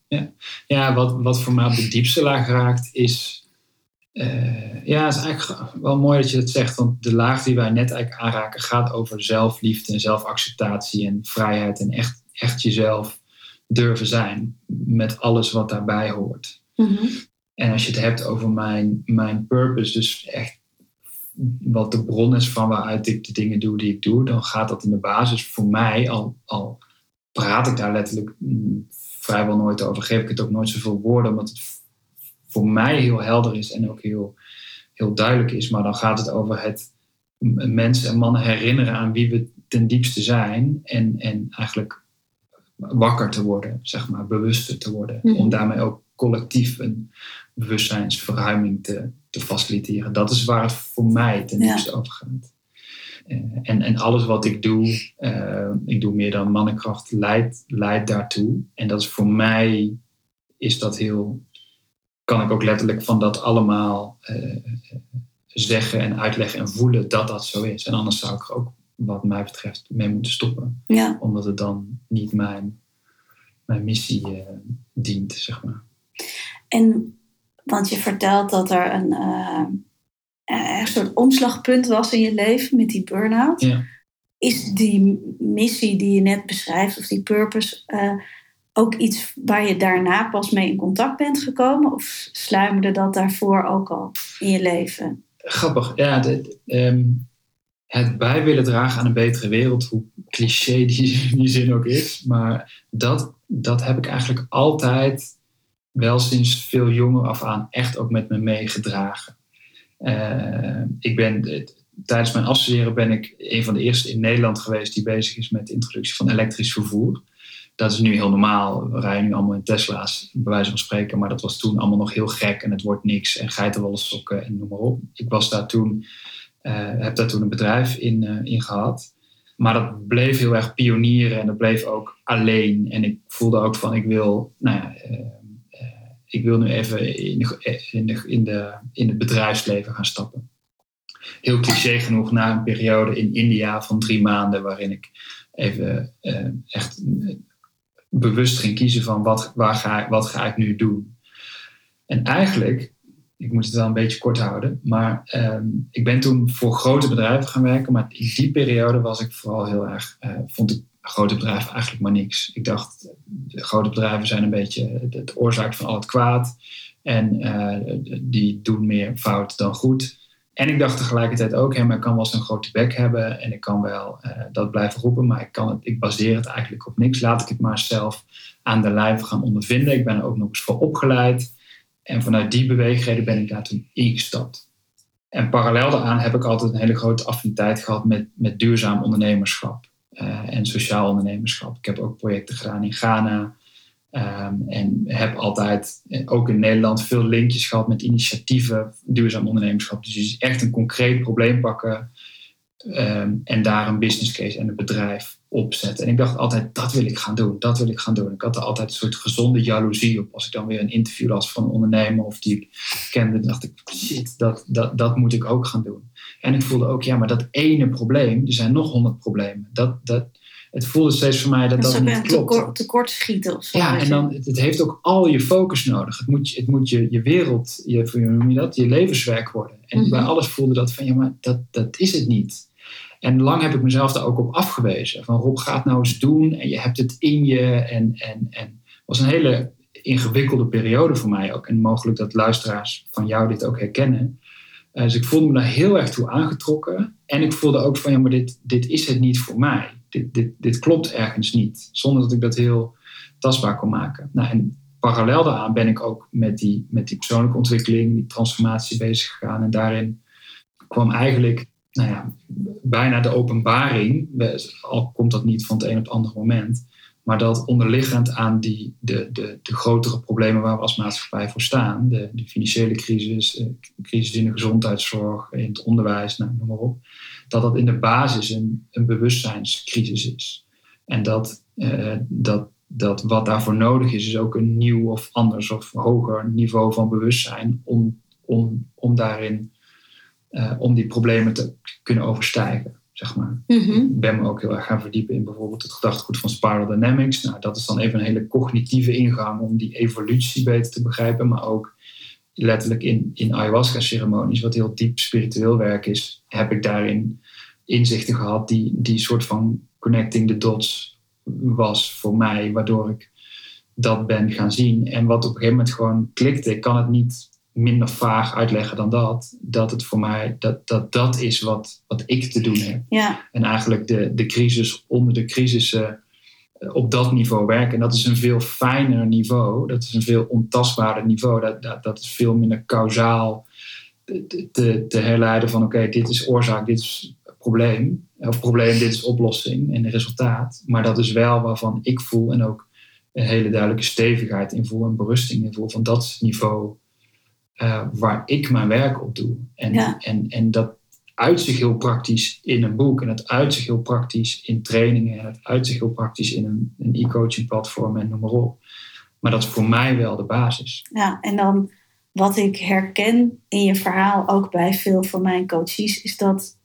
Ja. Ja, wat, wat voor mij op de diepste laag raakt is. eh, ja, het is eigenlijk wel mooi dat je dat zegt. Want de laag die wij net eigenlijk aanraken gaat over zelfliefde en zelfacceptatie en vrijheid. En echt, echt jezelf durven zijn. Met alles wat daarbij hoort. Mhm. En als je het hebt over mijn, mijn purpose, dus echt wat de bron is van waaruit ik de dingen doe die ik doe, dan gaat dat in de basis voor mij, al, al praat ik daar letterlijk mm, vrijwel nooit over, geef ik het ook nooit zoveel woorden, omdat het voor mij heel helder is en ook heel, heel duidelijk is. Maar dan gaat het over het mensen en mannen herinneren aan wie we ten diepste zijn en, en eigenlijk wakker te worden, zeg maar, bewuster te worden. Mhm. Om daarmee ook collectief een bewustzijnsverruiming te, te faciliteren. Dat is waar het voor mij ten Ja. diepste over gaat. Eh, en, en alles wat ik doe, eh, ik doe meer dan mannenkracht, leidt, leidt daartoe. En dat is voor mij, is dat heel, kan ik ook letterlijk van dat allemaal eh, zeggen en uitleggen en voelen dat dat zo is. En anders zou ik er ook, wat mij betreft, mee moeten stoppen. ja. Omdat het dan niet mijn, mijn missie dient, zeg maar. En, want je vertelt dat er een, eh, een soort omslagpunt was in je leven met die burn-out. Ja. Is die missie die je net beschrijft, of die purpose, eh, ook iets waar je daarna pas mee in contact bent gekomen? Of sluimerde dat daarvoor ook al in je leven? Grappig, ja. de- ehm, het bij willen dragen aan een betere wereld, hoe cliché die, die zin ook is. Maar dat, dat heb ik eigenlijk altijd wel sinds veel jonger af aan echt ook met me meegedragen. Eh, ik ben, tijdens mijn afstuderen ben ik een van de eerste in Nederland geweest die bezig is met de introductie van elektrisch vervoer. Dat is nu heel normaal. We rijden nu allemaal in Tesla's, bij wijze van spreken. Maar dat was toen allemaal nog heel gek en het wordt niks. En geitenwolle sokken en noem maar op. Ik was daar toen, eh, heb daar toen een bedrijf in, eh, in gehad. Maar dat bleef heel erg pionieren en dat bleef ook alleen. En ik voelde ook van, ik wil, nou ja, ik wil nu even in, de, in, de, in, de, in het bedrijfsleven gaan stappen. Heel cliché genoeg, na een periode in India van drie maanden, waarin ik even eh, echt eh, bewust ging kiezen van wat, waar ga, ik- wat ga ik nu doen. En eigenlijk, ik moet het wel een beetje kort houden, maar ehm, ik ben toen voor grote bedrijven gaan werken, maar in die periode was ik vooral heel erg, eh, vond ik grote bedrijven eigenlijk maar niks. Ik dacht, grote bedrijven zijn een beetje de, oorzaak van al het kwaad en eh, die doen meer fout dan goed. En ik dacht tegelijkertijd ook, hè, maar ik kan wel zo'n grote bek hebben en ik kan wel eh, dat blijven roepen, maar ik, kan het, ik baseer het eigenlijk op niks. Laat ik het maar zelf aan de lijve gaan ondervinden. Ik ben er ook nog eens voor opgeleid. En vanuit die beweegreden ben ik daar toen ingestapt. En parallel daaraan heb ik altijd een hele grote affiniteit gehad met, met duurzaam ondernemerschap en sociaal ondernemerschap. Ik heb ook projecten gedaan in Ghana. ehm, en heb altijd, eh, ook in Nederland, veel linkjes gehad met initiatieven, duurzaam ondernemerschap. Dus je echt een concreet probleem pakken ehm, en daar een business case en een bedrijf opzetten. En ik dacht altijd, dat wil ik gaan doen, dat wil ik gaan doen. Ik had er altijd een soort gezonde jaloezie op. Als ik dan weer een interview las van een ondernemer of die ik kende, dacht ik, shit, dat, dat, dat moet ik ook gaan doen. En ik voelde ook, ja, maar dat ene probleem, er zijn nog honderd problemen. Dat, dat, het voelde steeds voor mij dat dat, dat niet klopt. tekort, schieten of zo. Ja, en dan, het, het heeft ook al je focus nodig. Het moet, je- het moet je, je wereld, je, hoe noem je dat, je levenswerk worden. En Mhm. bij alles voelde dat van, ja, maar dat, dat is het niet. En lang heb ik mezelf daar ook op afgewezen. Van Rob, ga het nou eens doen en je hebt het in je. En, en, en het was een hele ingewikkelde periode voor mij ook. En mogelijk dat luisteraars van jou dit ook herkennen. Eh, dus ik voelde me daar heel erg toe aangetrokken. En ik voelde ook van, ja, maar dit, dit is het niet voor mij. Dit, dit, dit klopt ergens niet. Zonder dat ik dat heel tastbaar kon maken. Nou, en parallel daaraan ben ik ook met die, met die persoonlijke ontwikkeling, die transformatie bezig gegaan. En daarin kwam eigenlijk nou ja, bijna de openbaring, al komt dat niet van het een op het andere moment, maar dat onderliggend aan die, de, de, de grotere problemen waar we als maatschappij voor staan, de, de financiële crisis, eh, crisis in de gezondheidszorg, in het onderwijs, nou, noem maar op, dat dat in de basis een, een bewustzijnscrisis is. En dat, eh, dat, dat wat daarvoor nodig is, is ook een nieuw of anders of hoger niveau van bewustzijn om, om, om daarin, eh, om die problemen te kunnen overstijgen, zeg maar. Mhm. Ik ben me ook heel erg gaan verdiepen in bijvoorbeeld het gedachtegoed van Spiral Dynamics. Nou, dat is dan even een hele cognitieve ingang om die evolutie beter te begrijpen, maar ook letterlijk in, in ayahuasca-ceremonies, wat heel diep spiritueel werk is, heb ik daarin inzichten gehad die, die soort van connecting the dots was voor mij, waardoor ik dat ben gaan zien. En wat op een gegeven moment gewoon klikte, ik kan het niet minder vaag uitleggen dan dat, dat het voor mij, dat dat, dat is wat, wat ik te doen heb. Ja, En eigenlijk de, de crisis onder de crisissen eh, op dat niveau werken. En dat is een veel fijner niveau. Dat is een veel ontastbaarder niveau. Dat, dat, dat is veel minder kausaal te, te, herleiden van oké, dit is oorzaak, dit is probleem. Of probleem, dit is oplossing en resultaat. Maar dat is wel waarvan ik voel en ook een hele duidelijke stevigheid in voel en berusting in voel. Van dat niveau eh, waar ik mijn werk op doe. En, Ja. en, en dat uit zich heel praktisch in een boek. En het uit zich heel praktisch in trainingen. En het uit zich heel praktisch in een, een e-coaching platform en noem maar op. Maar dat is voor mij wel de basis. ja, en dan wat ik herken in je verhaal, ook bij veel van mijn coaches, is dat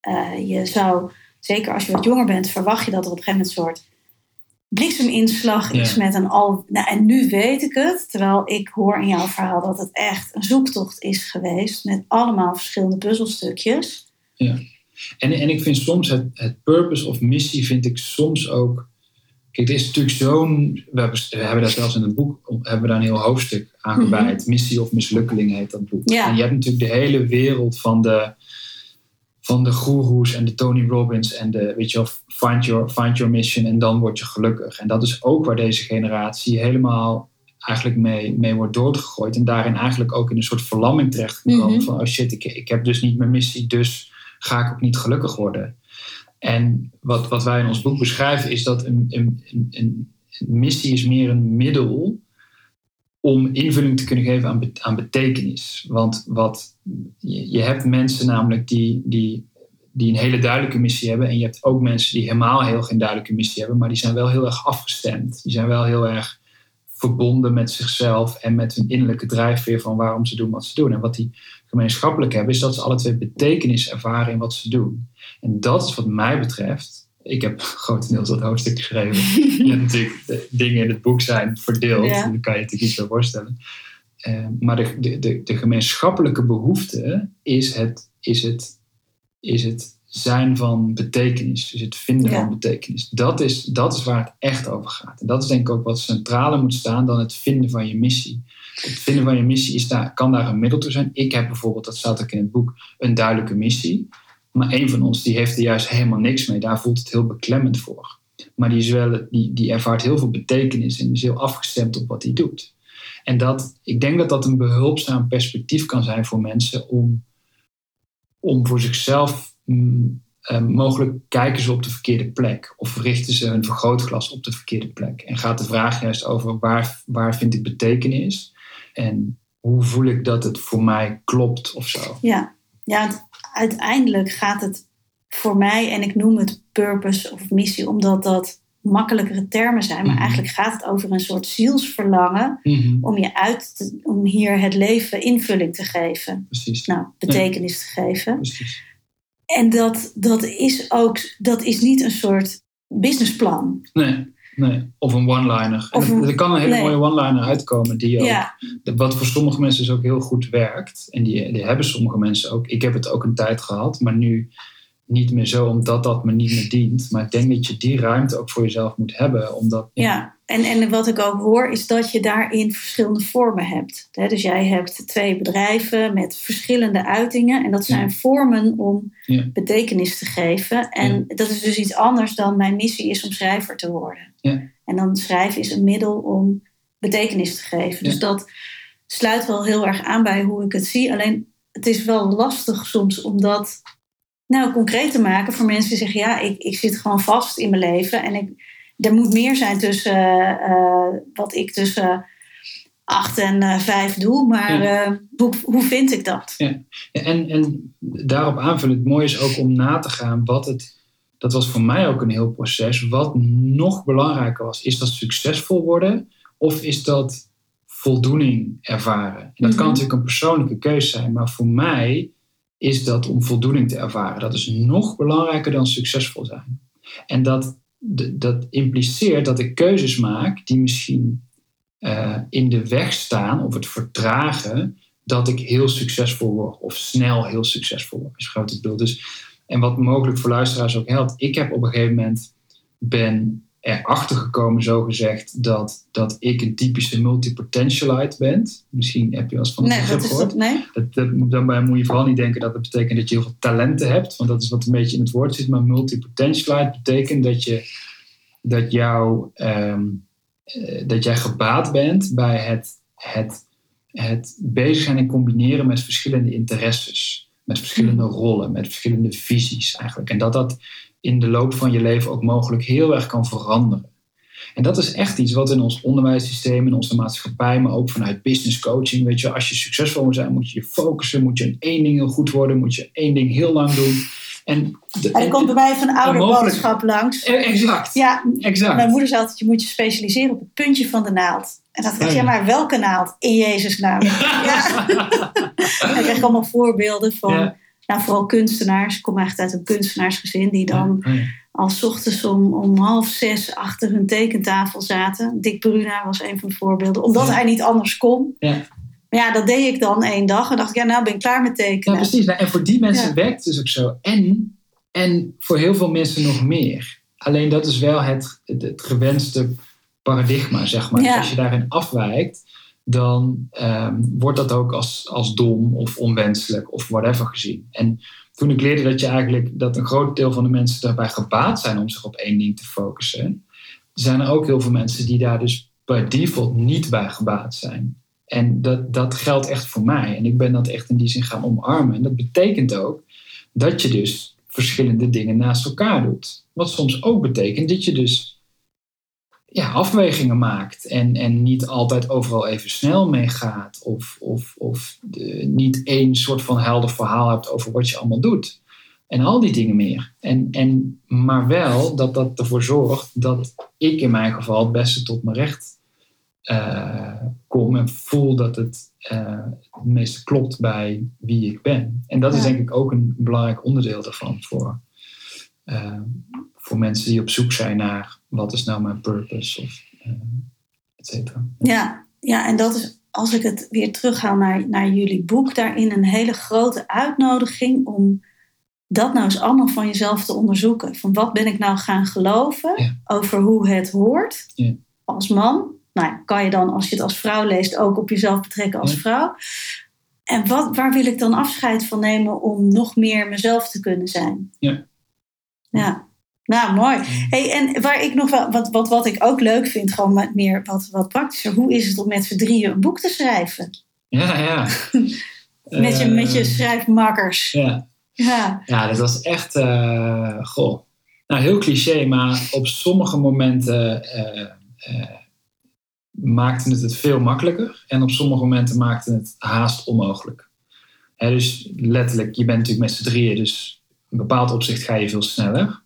eh, je zou, zeker als je wat jonger bent, verwacht je dat er op een gegeven moment een soort blikseminslag is Ja. met een al. Nou, en nu weet ik het, terwijl ik hoor in jouw verhaal dat het echt een zoektocht is geweest met allemaal verschillende puzzelstukjes. En, en ik vind soms het, het purpose of missie, vind ik soms ook. Kijk, er is natuurlijk zo'n. We hebben, we hebben daar zelfs in het boek hebben we daar een heel hoofdstuk aan gewijd. Missie of mislukkeling heet dat boek. Ja. En je hebt natuurlijk de hele wereld van de. Van de goeroes en de Tony Robbins en de, weet je wel, find your, find your mission en dan word je gelukkig. En dat is ook waar deze generatie helemaal eigenlijk mee, mee wordt doorgegooid. En daarin eigenlijk ook in een soort verlamming terechtgekomen. Mhm. Van, oh shit, ik, ik heb dus niet mijn missie, dus ga ik ook niet gelukkig worden. En wat, wat wij in ons boek beschrijven is dat een, een, een, een missie is meer een middel om invulling te kunnen geven aan, aan betekenis. Want wat, je, je hebt mensen namelijk die, die, die een hele duidelijke missie hebben. En je hebt ook mensen die helemaal heel geen duidelijke missie hebben. Maar die zijn wel heel erg afgestemd. Die zijn wel heel erg verbonden met zichzelf en met hun innerlijke drijfveer van waarom ze doen wat ze doen. En wat die gemeenschappelijk hebben, is dat ze alle twee betekenis ervaren in wat ze doen. En dat is wat mij betreft. Ik heb grotendeels dat hoofdstuk geschreven. Hebt natuurlijk de dingen in het boek zijn verdeeld. Ja. Daar kan je natuurlijk iets bij voorstellen. Eh, maar de, de, de, de gemeenschappelijke behoefte is het, is, het, is het zijn van betekenis. Dus het vinden Ja. van betekenis. Dat is, dat is waar het echt over gaat. En dat is denk ik ook wat centraler moet staan dan het vinden van je missie. Het vinden van je missie is daar, kan daar een middel toe zijn. Ik heb bijvoorbeeld, dat staat ook in het boek, een duidelijke missie. Maar een van ons die heeft er juist helemaal niks mee. Daar voelt het heel beklemmend voor. Maar die, is wel, die, die ervaart heel veel betekenis en is heel afgestemd op wat hij doet. En dat, ik denk dat dat een behulpzaam perspectief kan zijn voor mensen om, om voor zichzelf mm, eh, mogelijk kijken ze op de verkeerde plek of richten ze hun vergrootglas op de verkeerde plek. En gaat de vraag juist over waar, waar vind ik betekenis en hoe voel ik dat het voor mij klopt of zo. Ja, ja uiteindelijk gaat het voor mij, en ik noem het purpose of missie, omdat dat makkelijkere termen zijn, maar Mhm. eigenlijk gaat het over een soort zielsverlangen Mhm, om je uit te- om hier het leven invulling te geven. Precies. Nou, betekenis te geven. precies. En dat, dat is ook, dat is niet een soort businessplan. Nee, nee. Of een one-liner. Er kan een hele nee. mooie one-liner uitkomen die ook, Ja, wat voor sommige mensen dus ook heel goed werkt. En die, die hebben sommige mensen ook. Ik heb het ook een tijd gehad, maar nu niet meer zo, omdat dat me niet meer dient. Maar ik denk dat je die ruimte ook voor jezelf moet hebben, omdat ja. En, en wat ik ook hoor is dat je daarin verschillende vormen hebt. Dus jij hebt twee bedrijven met verschillende uitingen. En dat zijn Ja. vormen om Ja. betekenis te geven. En Ja. dat is dus iets anders dan mijn missie is om schrijver te worden. Ja. En dan schrijven is een middel om betekenis te geven. Dus dat sluit wel heel erg aan bij hoe ik het zie. Alleen het is wel lastig soms om dat nou, concreet te maken voor mensen die zeggen: ja, ik, ik zit gewoon vast in mijn leven en ik, er moet meer zijn tussen eh, wat ik tussen acht en eh, vijf doe, maar eh, hoe, hoe vind ik dat? Ja, en, en daarop aanvullen, het mooie is ook om na te gaan wat het, dat was voor mij ook een heel proces, wat nog belangrijker was. Is dat succesvol worden of is dat voldoening ervaren? En dat kan Mhm. natuurlijk een persoonlijke keuze zijn, maar voor mij is dat om voldoening te ervaren. Dat is nog belangrijker dan succesvol zijn. En dat, dat impliceert dat ik keuzes maak die misschien eh, in de weg staan of het vertragen dat ik heel succesvol word of snel heel succesvol word. Is groot beeld. Dus, en wat mogelijk voor luisteraars ook helpt. Ik heb op een gegeven moment ben erachter gekomen, zo gezegd, dat, dat ik een typische multipotentialite ben. Misschien heb je eens van het Nee, dat is gehoord. dat, nee? Dat, dat, daarbij moet je vooral niet denken dat het betekent dat je heel veel talenten hebt, want dat is wat een beetje in het woord zit. Maar multipotentialite betekent dat, je, dat, jou, ehm, eh, dat jij gebaat bent bij het, het, het bezig zijn en combineren met verschillende interesses, met verschillende rollen, met verschillende visies eigenlijk. En dat dat in de loop van je leven ook mogelijk heel erg kan veranderen. En dat is echt iets wat in ons onderwijssysteem, in onze maatschappij, maar ook vanuit business coaching, weet je, als je succesvol wil zijn, moet je je focussen, moet je in één ding heel goed worden, moet je één ding heel lang doen. En, de, En er komt bij mij van ouderboodschap langs. Eh, exact, Ja, exact. mijn moeder zei altijd, je moet je specialiseren op het puntje van de naald. En dat dacht ik, ja, ja. maar welke naald? In Jezus naam. Ja. En ik kreeg allemaal voorbeelden van, Ja. Nou, vooral kunstenaars. Ik kom eigenlijk uit een kunstenaarsgezin die dan Ja, ja. al 's ochtends om, om half zes achter hun tekentafel zaten. Dick Bruna was een van de voorbeelden. Omdat Ja. hij niet anders kon. Ja. Maar ja, dat deed ik dan één dag. En dacht ik, ja, nou ben ik klaar met Ja, tekenen. precies. Nou, En voor die mensen Ja. werkt het dus ook zo. En, en voor heel veel mensen nog meer. Alleen dat is wel het, het, het gewenste paradigma, zeg maar. Ja. Dus als je daarin afwijkt, dan ehm, wordt dat ook als, als dom of onwenselijk of whatever gezien. En toen ik leerde dat je eigenlijk dat een groot deel van de mensen daarbij gebaat zijn om zich op één ding te focussen, zijn er ook heel veel mensen die daar dus per default niet bij gebaat zijn. En dat, dat geldt echt voor mij. En ik ben dat echt in die zin gaan omarmen. En dat betekent ook dat je dus verschillende dingen naast elkaar doet. Wat soms ook betekent dat je dus ja, afwegingen maakt. En, en niet altijd overal even snel mee gaat. Of, of, of de- niet één soort van helder verhaal hebt over wat je allemaal doet. En al die dingen meer. En, en, maar wel dat dat ervoor zorgt dat ik in mijn geval het beste tot mijn recht eh, kom en voel dat het eh, het meeste klopt bij wie ik ben. En dat is denk ik ook een belangrijk onderdeel daarvan voor, eh, voor mensen die op zoek zijn naar wat is nou mijn purpose of eh et cetera. Ja, ja, en dat is, als ik het weer terughaal naar, naar jullie boek, daarin een hele grote uitnodiging om dat nou eens allemaal van jezelf te onderzoeken. Van wat ben ik nou gaan geloven Ja. over hoe het hoort Ja. als man. Nou, ja, kan je dan, als je het als vrouw leest, ook op jezelf betrekken als vrouw. En wat, waar wil ik dan afscheid van nemen om nog meer mezelf te kunnen zijn? Ja. Ja, nou mooi. Hey, en waar ik nog wel, wat, wat, wat ik ook leuk vind, gewoon met meer wat, wat praktischer. Hoe is het om met z'n drieën een boek te schrijven? Ja, ja. Met je, Eh, met je schrijfmakkers. Ja, Ja, Ja, dat was echt, eh, goh. Nou, heel cliché, maar op sommige momenten eh, maakte het het veel makkelijker. En op sommige momenten maakte het haast onmogelijk. Hè, dus letterlijk, je bent natuurlijk met z'n drieën, dus een bepaald opzicht ga je veel sneller.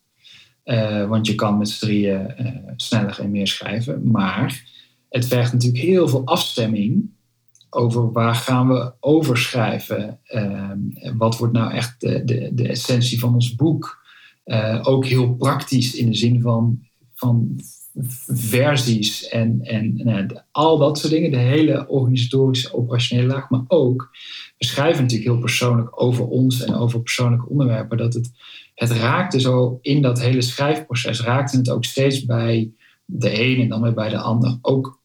Eh, want je kan met z'n drieën eh, sneller en meer schrijven. Maar het vergt natuurlijk heel veel afstemming over waar gaan we over schrijven. Ehm, wat wordt nou echt de, de, de essentie van ons boek? Eh, ook heel praktisch in de zin van, van versies en, en nou, al dat soort dingen. De hele organisatorische, operationele laag. Maar ook, we schrijven natuurlijk heel persoonlijk over ons en over persoonlijke onderwerpen. Dat het, het raakte zo in dat hele schrijfproces, raakte het ook steeds bij de een en dan weer bij de ander. Ook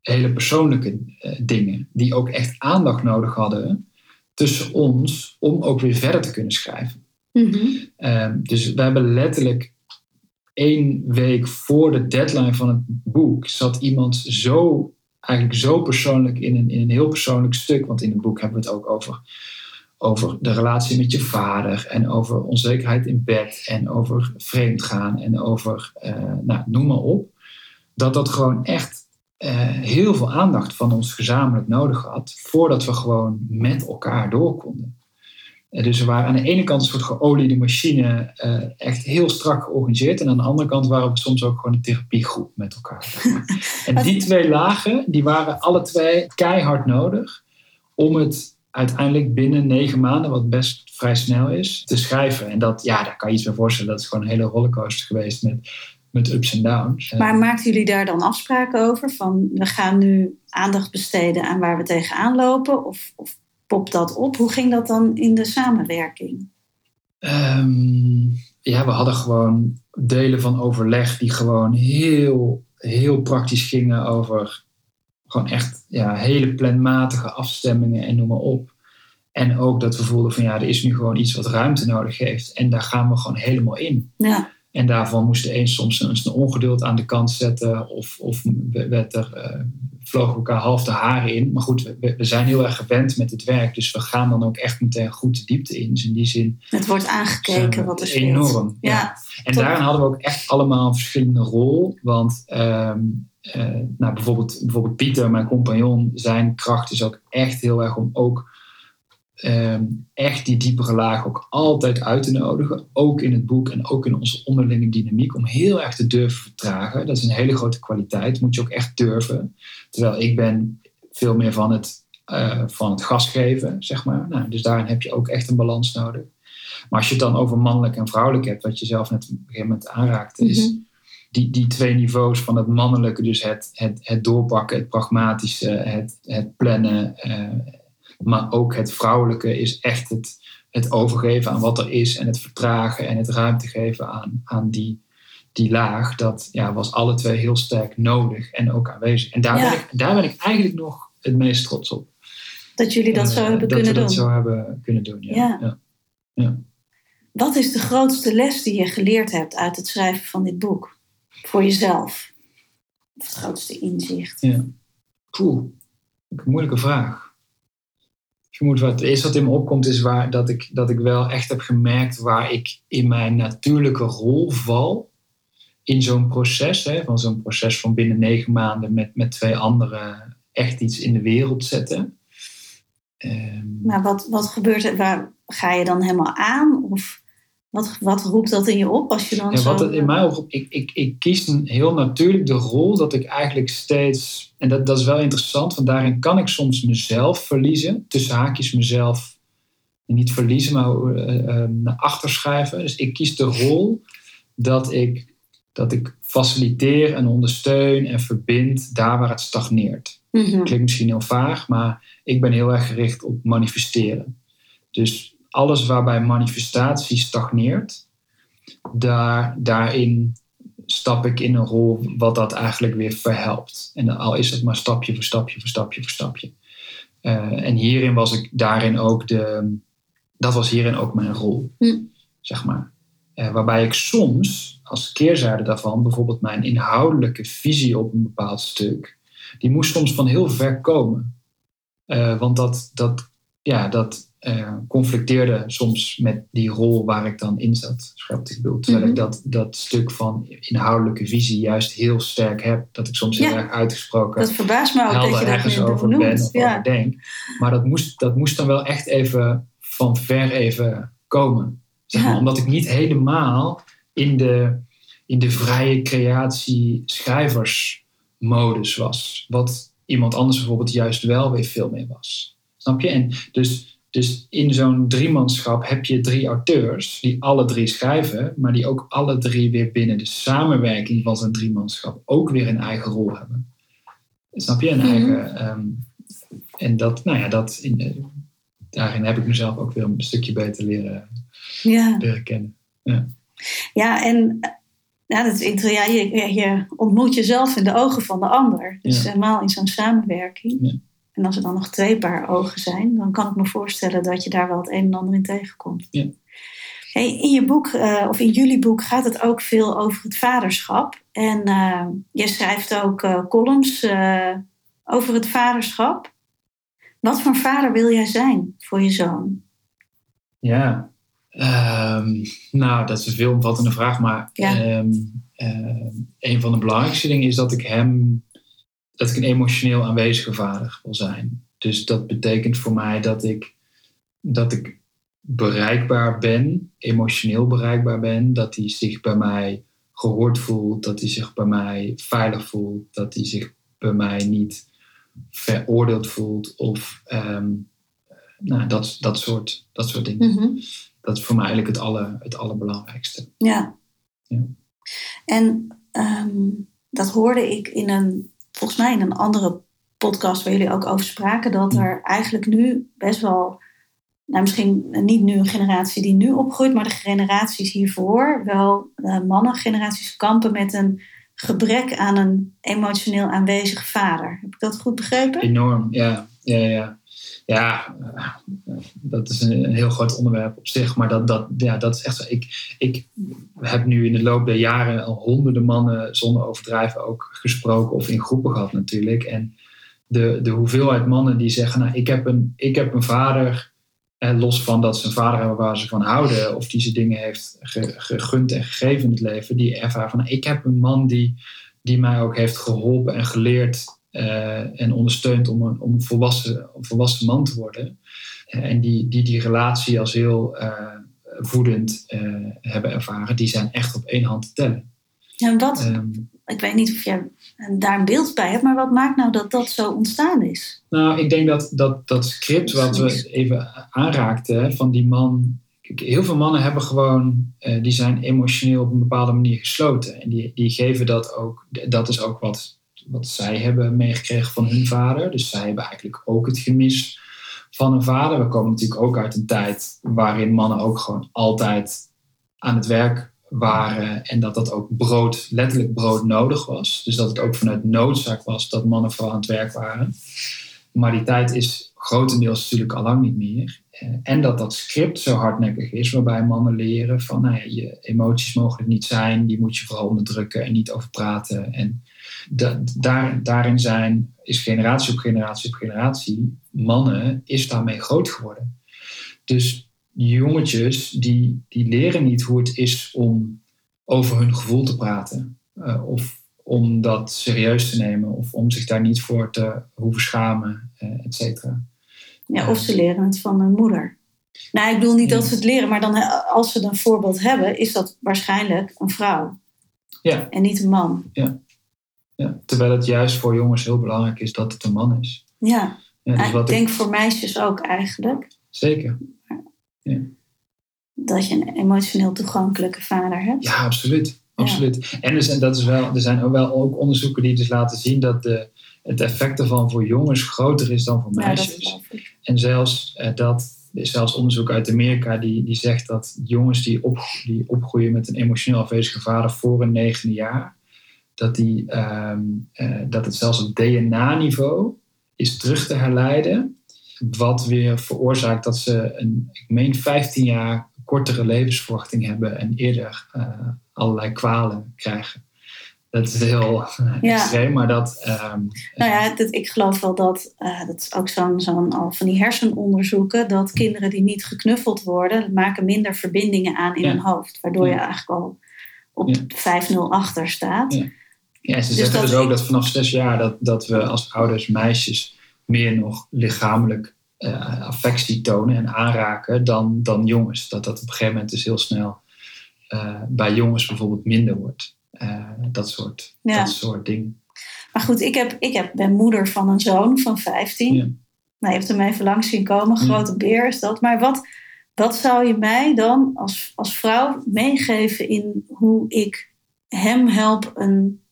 hele persoonlijke eh, dingen die ook echt aandacht nodig hadden tussen ons om ook weer verder te kunnen schrijven. Mhm. Ehm, dus we hebben letterlijk één week voor de deadline van het boek zat iemand zo, eigenlijk zo persoonlijk in een, in een heel persoonlijk stuk. Want in het boek hebben we het ook over, over de relatie met je vader en over onzekerheid in bed en over vreemdgaan en over, eh, nou, noem maar op. Dat dat gewoon echt eh, heel veel aandacht van ons gezamenlijk nodig had voordat we gewoon met elkaar door konden. Eh, dus we waren aan de ene kant een soort geoliede machine, eh, echt heel strak georganiseerd. En aan de andere kant waren we soms ook gewoon een therapiegroep met elkaar. en die twee lagen, die waren alle twee keihard nodig om het uiteindelijk binnen negen maanden, wat best vrij snel is, te schrijven. En dat, ja, daar kan je iets bij voorstellen. Dat is gewoon een hele rollercoaster geweest met, met ups en downs. Maar maakten jullie daar dan afspraken over? Van we gaan nu aandacht besteden aan waar we tegenaan lopen? Of, of popt dat op? Hoe ging dat dan in de samenwerking? Ehm, ja, we hadden gewoon delen van overleg die gewoon heel, heel praktisch gingen over gewoon echt ja, hele planmatige afstemmingen en noem maar op. En ook dat we voelden van ja, er is nu gewoon iets wat ruimte nodig heeft. En daar gaan we gewoon helemaal in. Ja. En daarvan moest de een soms een, een ongeduld aan de kant zetten. Of, of werd er, uh, vlogen elkaar half de haren in. Maar goed, we, we, zijn heel erg gewend met het werk. Dus we gaan dan ook echt meteen goed de diepte in. Dus in die zin... Het wordt aangekeken wat er speelt. Enorm, ja. ja. En Top. daarin hadden we ook echt allemaal een verschillende rol. Want um, uh, nou, bijvoorbeeld, bijvoorbeeld Pieter, mijn compagnon, zijn kracht is ook echt heel erg om ook um, echt die diepere laag ook altijd uit te nodigen. Ook in het boek en ook in onze onderlinge dynamiek. Om heel erg te durven vertragen. Dat is een hele grote kwaliteit. Moet je ook echt durven. Terwijl ik ben veel meer van het, uh, van het gas geven, zeg maar. Nou, dus daarin heb je ook echt een balans nodig. Maar als je het dan over mannelijk en vrouwelijk hebt, wat je zelf net op een gegeven moment aanraakte, is Mhm. die, die twee niveaus van het mannelijke, dus het, het, het doorpakken, het pragmatische, het, het plannen, eh, maar ook het vrouwelijke is echt het, het overgeven aan wat er is en het vertragen en het ruimte geven aan, aan die, die laag. Dat ja, was alle twee heel sterk nodig en ook aanwezig. En daar, Ja. ben, ik, daar ben ik eigenlijk nog het meest trots op. Dat jullie dat zo Eh, hebben dat kunnen doen. dat zo hebben kunnen doen. Ja. Ja. Ja. Ja. Wat is de grootste les die je geleerd hebt uit het schrijven van dit boek? Voor jezelf? Of het grootste inzicht? Ja. Een moeilijke vraag. Wat het eerste wat in me opkomt is waar, dat, ik, dat ik wel echt heb gemerkt waar ik in mijn natuurlijke rol val. In zo'n proces, hè, van zo'n proces van binnen negen maanden met, met twee anderen echt iets in de wereld zetten. Ehm, Maar wat, wat gebeurt er? Waar ga je dan helemaal aan? Of wat, wat roept dat in je op als je dan Ja, zo... wat het in mij oproept, ik, ik, ik kies een heel natuurlijk de rol dat ik eigenlijk steeds, en dat, dat is wel interessant, want daarin kan ik soms mezelf verliezen, tussen haakjes mezelf, niet verliezen, maar eh, eh, naar achter schuiven. Dus ik kies de rol dat ik, dat ik faciliteer en ondersteun en verbind daar waar het stagneert. Mhm. Klinkt misschien heel vaag, maar ik ben heel erg gericht op manifesteren. Dus alles waarbij manifestatie stagneert, daar, daarin stap ik in een rol wat dat eigenlijk weer verhelpt. En al is het maar stapje voor stapje voor stapje voor stapje. Eh, en hierin was ik daarin ook de. Dat was hierin ook mijn rol, Hm. zeg maar. Eh, waarbij ik soms, als keerzijde daarvan, bijvoorbeeld mijn inhoudelijke visie op een bepaald stuk, die moest soms van heel ver komen. Eh, want dat, dat, ja, dat eh, conflicteerde soms met die rol waar ik dan in zat. Ik bedoel? Terwijl Mhm. ik dat, dat stuk van inhoudelijke visie juist heel sterk heb. Dat ik soms heel Ja. erg uitgesproken Dat verbaast me ook dat je ergens over noemt. ben of ja. over denk. Maar dat moest, dat moest dan wel echt even van ver even komen. Zeg maar, Ja. Omdat ik niet helemaal in de, in de vrije creatie schrijversmodus was. Wat iemand anders bijvoorbeeld juist wel weer veel meer was. Snap je? En dus Dus in zo'n driemanschap heb je drie auteurs die alle drie schrijven, maar die ook alle drie weer binnen de samenwerking van zo'n driemanschap ook weer een eigen rol hebben. Snap je? Een Mhm. eigen. ehm, en dat, nou ja, dat in, daarin heb ik mezelf ook weer een stukje beter leren, Ja. leren kennen. Ja, en eh, ja, dat is ja, je, je ontmoet jezelf in de ogen van de ander. Dus Ja. helemaal in zo'n samenwerking. En als er dan nog twee paar ogen zijn, dan kan ik me voorstellen dat je daar wel het een en ander in tegenkomt. Ja. Hey, in je boek, eh, of in jullie boek, gaat het ook veel over het vaderschap. En eh, je schrijft ook eh, columns over het vaderschap. Wat voor vader wil jij zijn voor je zoon? Ja, Ehm, nou, dat is een veelomvattende vraag, maar Ja. ehm, ehm, een van de belangrijkste dingen is dat ik hem, dat ik een emotioneel aanwezige vader wil zijn. Dus dat betekent voor mij dat ik, dat ik bereikbaar ben, emotioneel bereikbaar ben, dat hij zich bij mij gehoord voelt, dat hij zich bij mij veilig voelt, dat hij zich bij mij niet veroordeeld voelt of ehm, nou, dat, dat, soort, dat soort dingen. Mhm. Dat is voor mij eigenlijk het, aller, het allerbelangrijkste. Ja. Ja. En ehm, dat hoorde ik in een, volgens mij in een andere podcast waar jullie ook over spraken, dat er eigenlijk nu best wel, nou misschien niet nu een generatie die nu opgroeit, maar de generaties hiervoor, wel uh, mannengeneraties kampen met een gebrek aan een emotioneel aanwezig vader. Heb ik dat goed begrepen? Enorm, ja. Ja, ja. Ja dat is een heel groot onderwerp op zich. Maar dat, dat, ja, dat is echt zo. Ik, ik heb nu in de loop der jaren al honderden mannen zonder overdrijven ook gesproken of in groepen gehad natuurlijk. En de, de hoeveelheid mannen die zeggen, nou, ik heb een, ik heb een vader, eh, los van dat ze een vader hebben waar ze van houden, of die ze dingen heeft gegund en gegeven in het leven, die ervaren van, ik heb een man die, die mij ook heeft geholpen en geleerd uh, en ondersteund om een, om een volwassen, volwassen man te worden. Uh, en die, die die relatie als heel voedend hebben ervaren, die zijn echt op één hand te tellen. Ja, wat, um, ik weet niet of jij daar een beeld bij hebt, maar wat maakt nou dat dat zo ontstaan is? Nou, ik denk dat dat, dat script wat we even aanraakten van die man. Heel veel mannen hebben gewoon, die zijn emotioneel op een bepaalde manier gesloten. En die, die geven dat ook, dat is ook wat wat zij hebben meegekregen van hun vader. Dus zij hebben eigenlijk ook het gemis van een vader. We komen natuurlijk ook uit een tijd waarin mannen ook gewoon altijd aan het werk waren en dat dat ook brood, letterlijk brood nodig was. Dus dat het ook vanuit noodzaak was dat mannen vooral aan het werk waren. Maar die tijd is grotendeels natuurlijk al lang niet meer. En dat dat script zo hardnekkig is, waarbij mannen leren van nou ja, je emoties mogen niet zijn, die moet je vooral onderdrukken en niet over praten. En da, daar, daarin zijn, is generatie op generatie op generatie, mannen is daarmee groot geworden. Dus jongetjes, die, die leren niet hoe het is om over hun gevoel te praten. Uh, of om dat serieus te nemen. Of om zich daar niet voor te hoeven schamen, uh, et cetera. Ja, of ze leren het van hun moeder. Nou, ik bedoel niet ja. dat ze het leren, maar dan, als ze een voorbeeld hebben, is dat waarschijnlijk een vrouw. Ja. En niet een man. Ja. Ja. Terwijl het juist voor jongens heel belangrijk is dat het een man is. Ja, ja dus ik denk ik... voor meisjes ook eigenlijk. Zeker. Ja. Dat je een emotioneel toegankelijke vader hebt. Ja, absoluut. absoluut. Ja. En, dus, en dat is wel, er zijn ook wel ook onderzoeken die dus laten zien dat de, het effect ervan voor jongens groter is dan voor meisjes. Ja, en zelfs uh, dat er is zelfs onderzoek uit Amerika die, die zegt dat jongens die, op, die opgroeien met een emotioneel afwezige vader voor een negende jaar, dat, die, um, uh, dat het zelfs op DNA-niveau is terug te herleiden, wat weer veroorzaakt dat ze een, ik meen 15 jaar kortere levensverwachting hebben en eerder uh, allerlei kwalen krijgen. Dat is heel ja. extreem, maar dat. Um, nou ja, dat, ik geloof wel dat. Uh, dat is ook zo'n al van die hersenonderzoeken. dat kinderen die niet geknuffeld worden. maken minder verbindingen aan in ja. hun hoofd. Waardoor je eigenlijk al op ja. 5-0 achter staat. Ja, ze dus zeggen dus ook dat vanaf zes jaar. Dat, dat we als ouders meisjes meer nog lichamelijk uh, affectie tonen en aanraken dan, dan jongens. Dat dat op een gegeven moment dus heel snel uh, bij jongens bijvoorbeeld minder wordt. Uh, dat, soort, ja. dat soort dingen. Maar goed, ik, heb, ik heb, ben moeder van een zoon van 15. Ja. Nou, je hebt hem even langs zien komen, grote beer is dat. Maar wat, wat zou je mij dan als, als vrouw meegeven in hoe ik hem help een,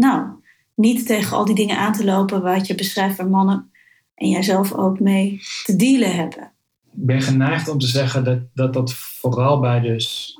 nou, niet tegen al die dingen aan te lopen wat je beschrijft waar mannen en jijzelf ook mee te dealen hebben? Ik ben geneigd om te zeggen dat dat, dat vooral bij dus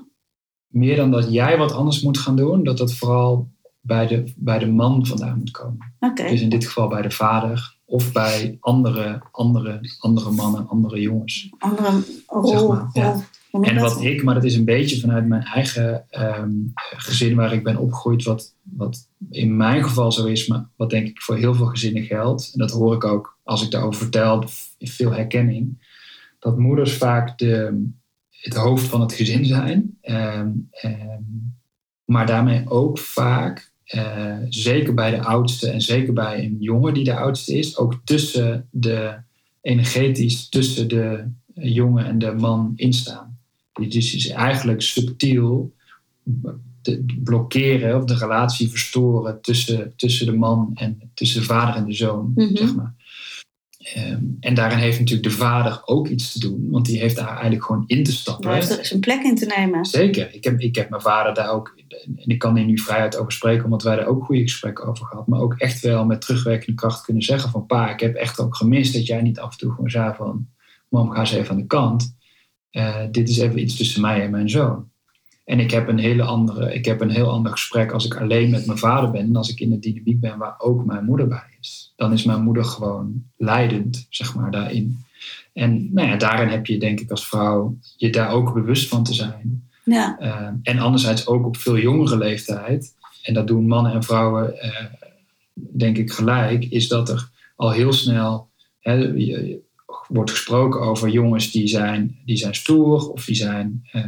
meer dan dat jij wat anders moet gaan doen, dat dat vooral bij de, bij de man vandaan moet komen. Oké. Dus in dit geval bij de vader of bij andere, andere, andere mannen, andere jongens. Andere rol. Zeg maar, ja. En wat ik, maar dat is een beetje vanuit mijn eigen ehm, gezin waar ik ben opgegroeid, wat, wat in mijn geval zo is, maar wat denk ik voor heel veel gezinnen geldt. En dat hoor ik ook als ik daarover vertel, veel herkenning. Dat moeders vaak de, het hoofd van het gezin zijn. Ehm, ehm, maar daarmee ook vaak, eh, zeker bij de oudste en zeker bij een jongen die de oudste is, ook tussen de energetisch tussen de jongen en de man instaan. Dus is eigenlijk subtiel te blokkeren of de relatie verstoren tussen, tussen de man en tussen de vader en de zoon, Mhm. zeg maar. Ehm, en daarin heeft natuurlijk de vader ook iets te doen, want die heeft daar eigenlijk gewoon in te stappen. Daar heeft er zijn plek in te nemen. Zeker. Ik heb, ik heb mijn vader daar ook, en ik kan hier nu vrijheid over spreken, omdat wij daar ook goede gesprekken over gehad, maar ook echt wel met terugwerkende kracht kunnen zeggen van pa, ik heb echt ook gemist dat jij niet af en toe gewoon zei van, mam, ga eens even aan de kant. Eh, dit is even iets tussen mij en mijn zoon. En ik heb, een hele andere, ik heb een heel ander gesprek als ik alleen met mijn vader ben en als ik in de dynamiek ben waar ook mijn moeder bij is. Dan is mijn moeder gewoon leidend, zeg maar, daarin. En nou ja, daarin heb je denk ik als vrouw je daar ook bewust van te zijn. Ja, Uh, en anderzijds ook op veel jongere leeftijd, en dat doen mannen en vrouwen uh, denk ik gelijk, is dat er al heel snel hè, je, wordt gesproken over jongens die zijn, die zijn stoer of die zijn, uh,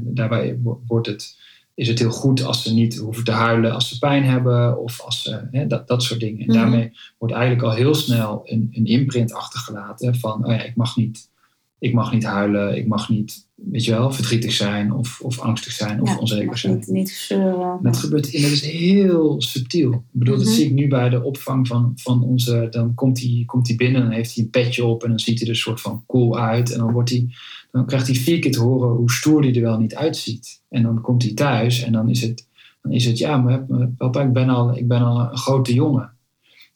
daarbij wordt het, is het heel goed als ze niet hoeven te huilen als ze pijn hebben of als ze, hè, dat, dat soort dingen. En Mhm. daarmee wordt eigenlijk al heel snel een, een imprint achtergelaten van, oh ja, ik mag niet, ik mag niet huilen, ik mag niet weet je wel, verdrietig zijn of, of angstig zijn of ja, onzeker zijn. Niet, niet zeuren. Dat gebeurt en dat is heel subtiel. Ik bedoel, Mhm. dat zie ik nu bij de opvang van, van onze. Dan komt hij, komt hij binnen en heeft hij een petje op en dan ziet hij er een soort van cool uit. En dan, wordt hij, dan krijgt hij vier keer te horen hoe stoer hij er wel niet uitziet. En dan komt hij thuis en dan is het, dan is het ja, maar papa, ik ben, al, ik ben al een grote jongen.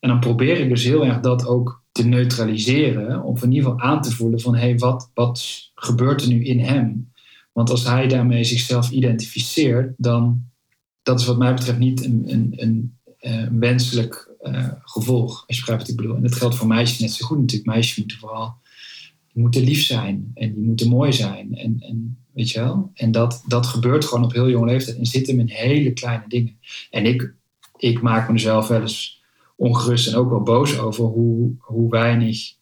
En dan probeer ik dus heel erg dat ook te neutraliseren, of in ieder geval aan te voelen van hé, hey, wat, wat gebeurt er nu in hem? Want als hij daarmee zichzelf identificeert, dan dat is wat mij betreft niet een, een, een, een wenselijk uh, gevolg. Als je begrijpt wat ik bedoel. En dat geldt voor meisjes net zo goed natuurlijk. Meisjes moeten vooral die moeten lief zijn en die moeten mooi zijn. En, en weet je wel? En dat, dat gebeurt gewoon op heel jonge leeftijd en zit hem in hele kleine dingen. En ik, ik maak mezelf wel eens ongerust en ook wel boos over hoe, hoe weinig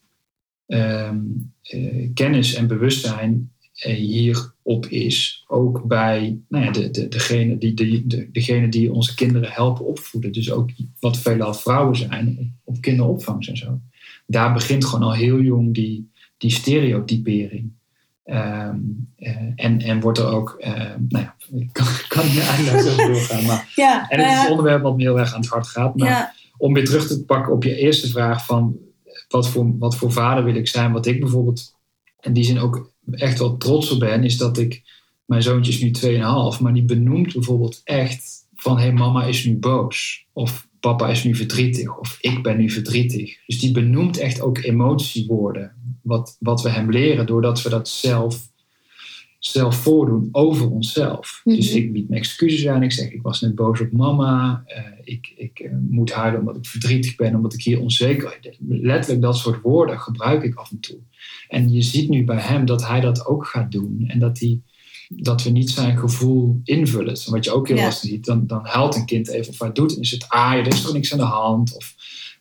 um, uh, kennis en bewustzijn hierop is. Ook bij nou ja, de, de, degene, die, de, de, degene die onze kinderen helpen opvoeden. Dus ook wat veelal vrouwen zijn op, op kinderopvangs en zo. Daar begint gewoon al heel jong die, die stereotypering. Um, uh, en, en wordt er ook, uh, nou ja, ik kan, kan niet eindeloos over doorgaan. Maar, ja, en het is een onderwerp wat me heel erg aan het hart gaat. Maar ja. Om weer terug te pakken op je eerste vraag van wat voor, wat voor vader wil ik zijn. Wat ik bijvoorbeeld in die zin ook echt wel trots op ben, is dat ik, mijn zoontje is nu 2,5, maar die benoemt bijvoorbeeld echt van hé, hey, mama is nu boos. Of papa is nu verdrietig. Of ik ben nu verdrietig. Dus die benoemt echt ook emotiewoorden. Wat, wat we hem leren doordat we dat zelf, zelf voordoen over onszelf. Mhm. Dus ik bied me excuses aan. Ik zeg, ik was net boos op mama. Uh, ik ik uh, moet huilen omdat ik verdrietig ben. Omdat ik hier onzeker ben. Letterlijk dat soort woorden gebruik ik af en toe. En je ziet nu bij hem dat hij dat ook gaat doen. En dat, hij, dat we niet zijn gevoel invullen. Wat je ook heel Ja. lastig ziet. Dan, dan huilt een kind even of hij doet. En is het ah, er is toch niks aan de hand. Of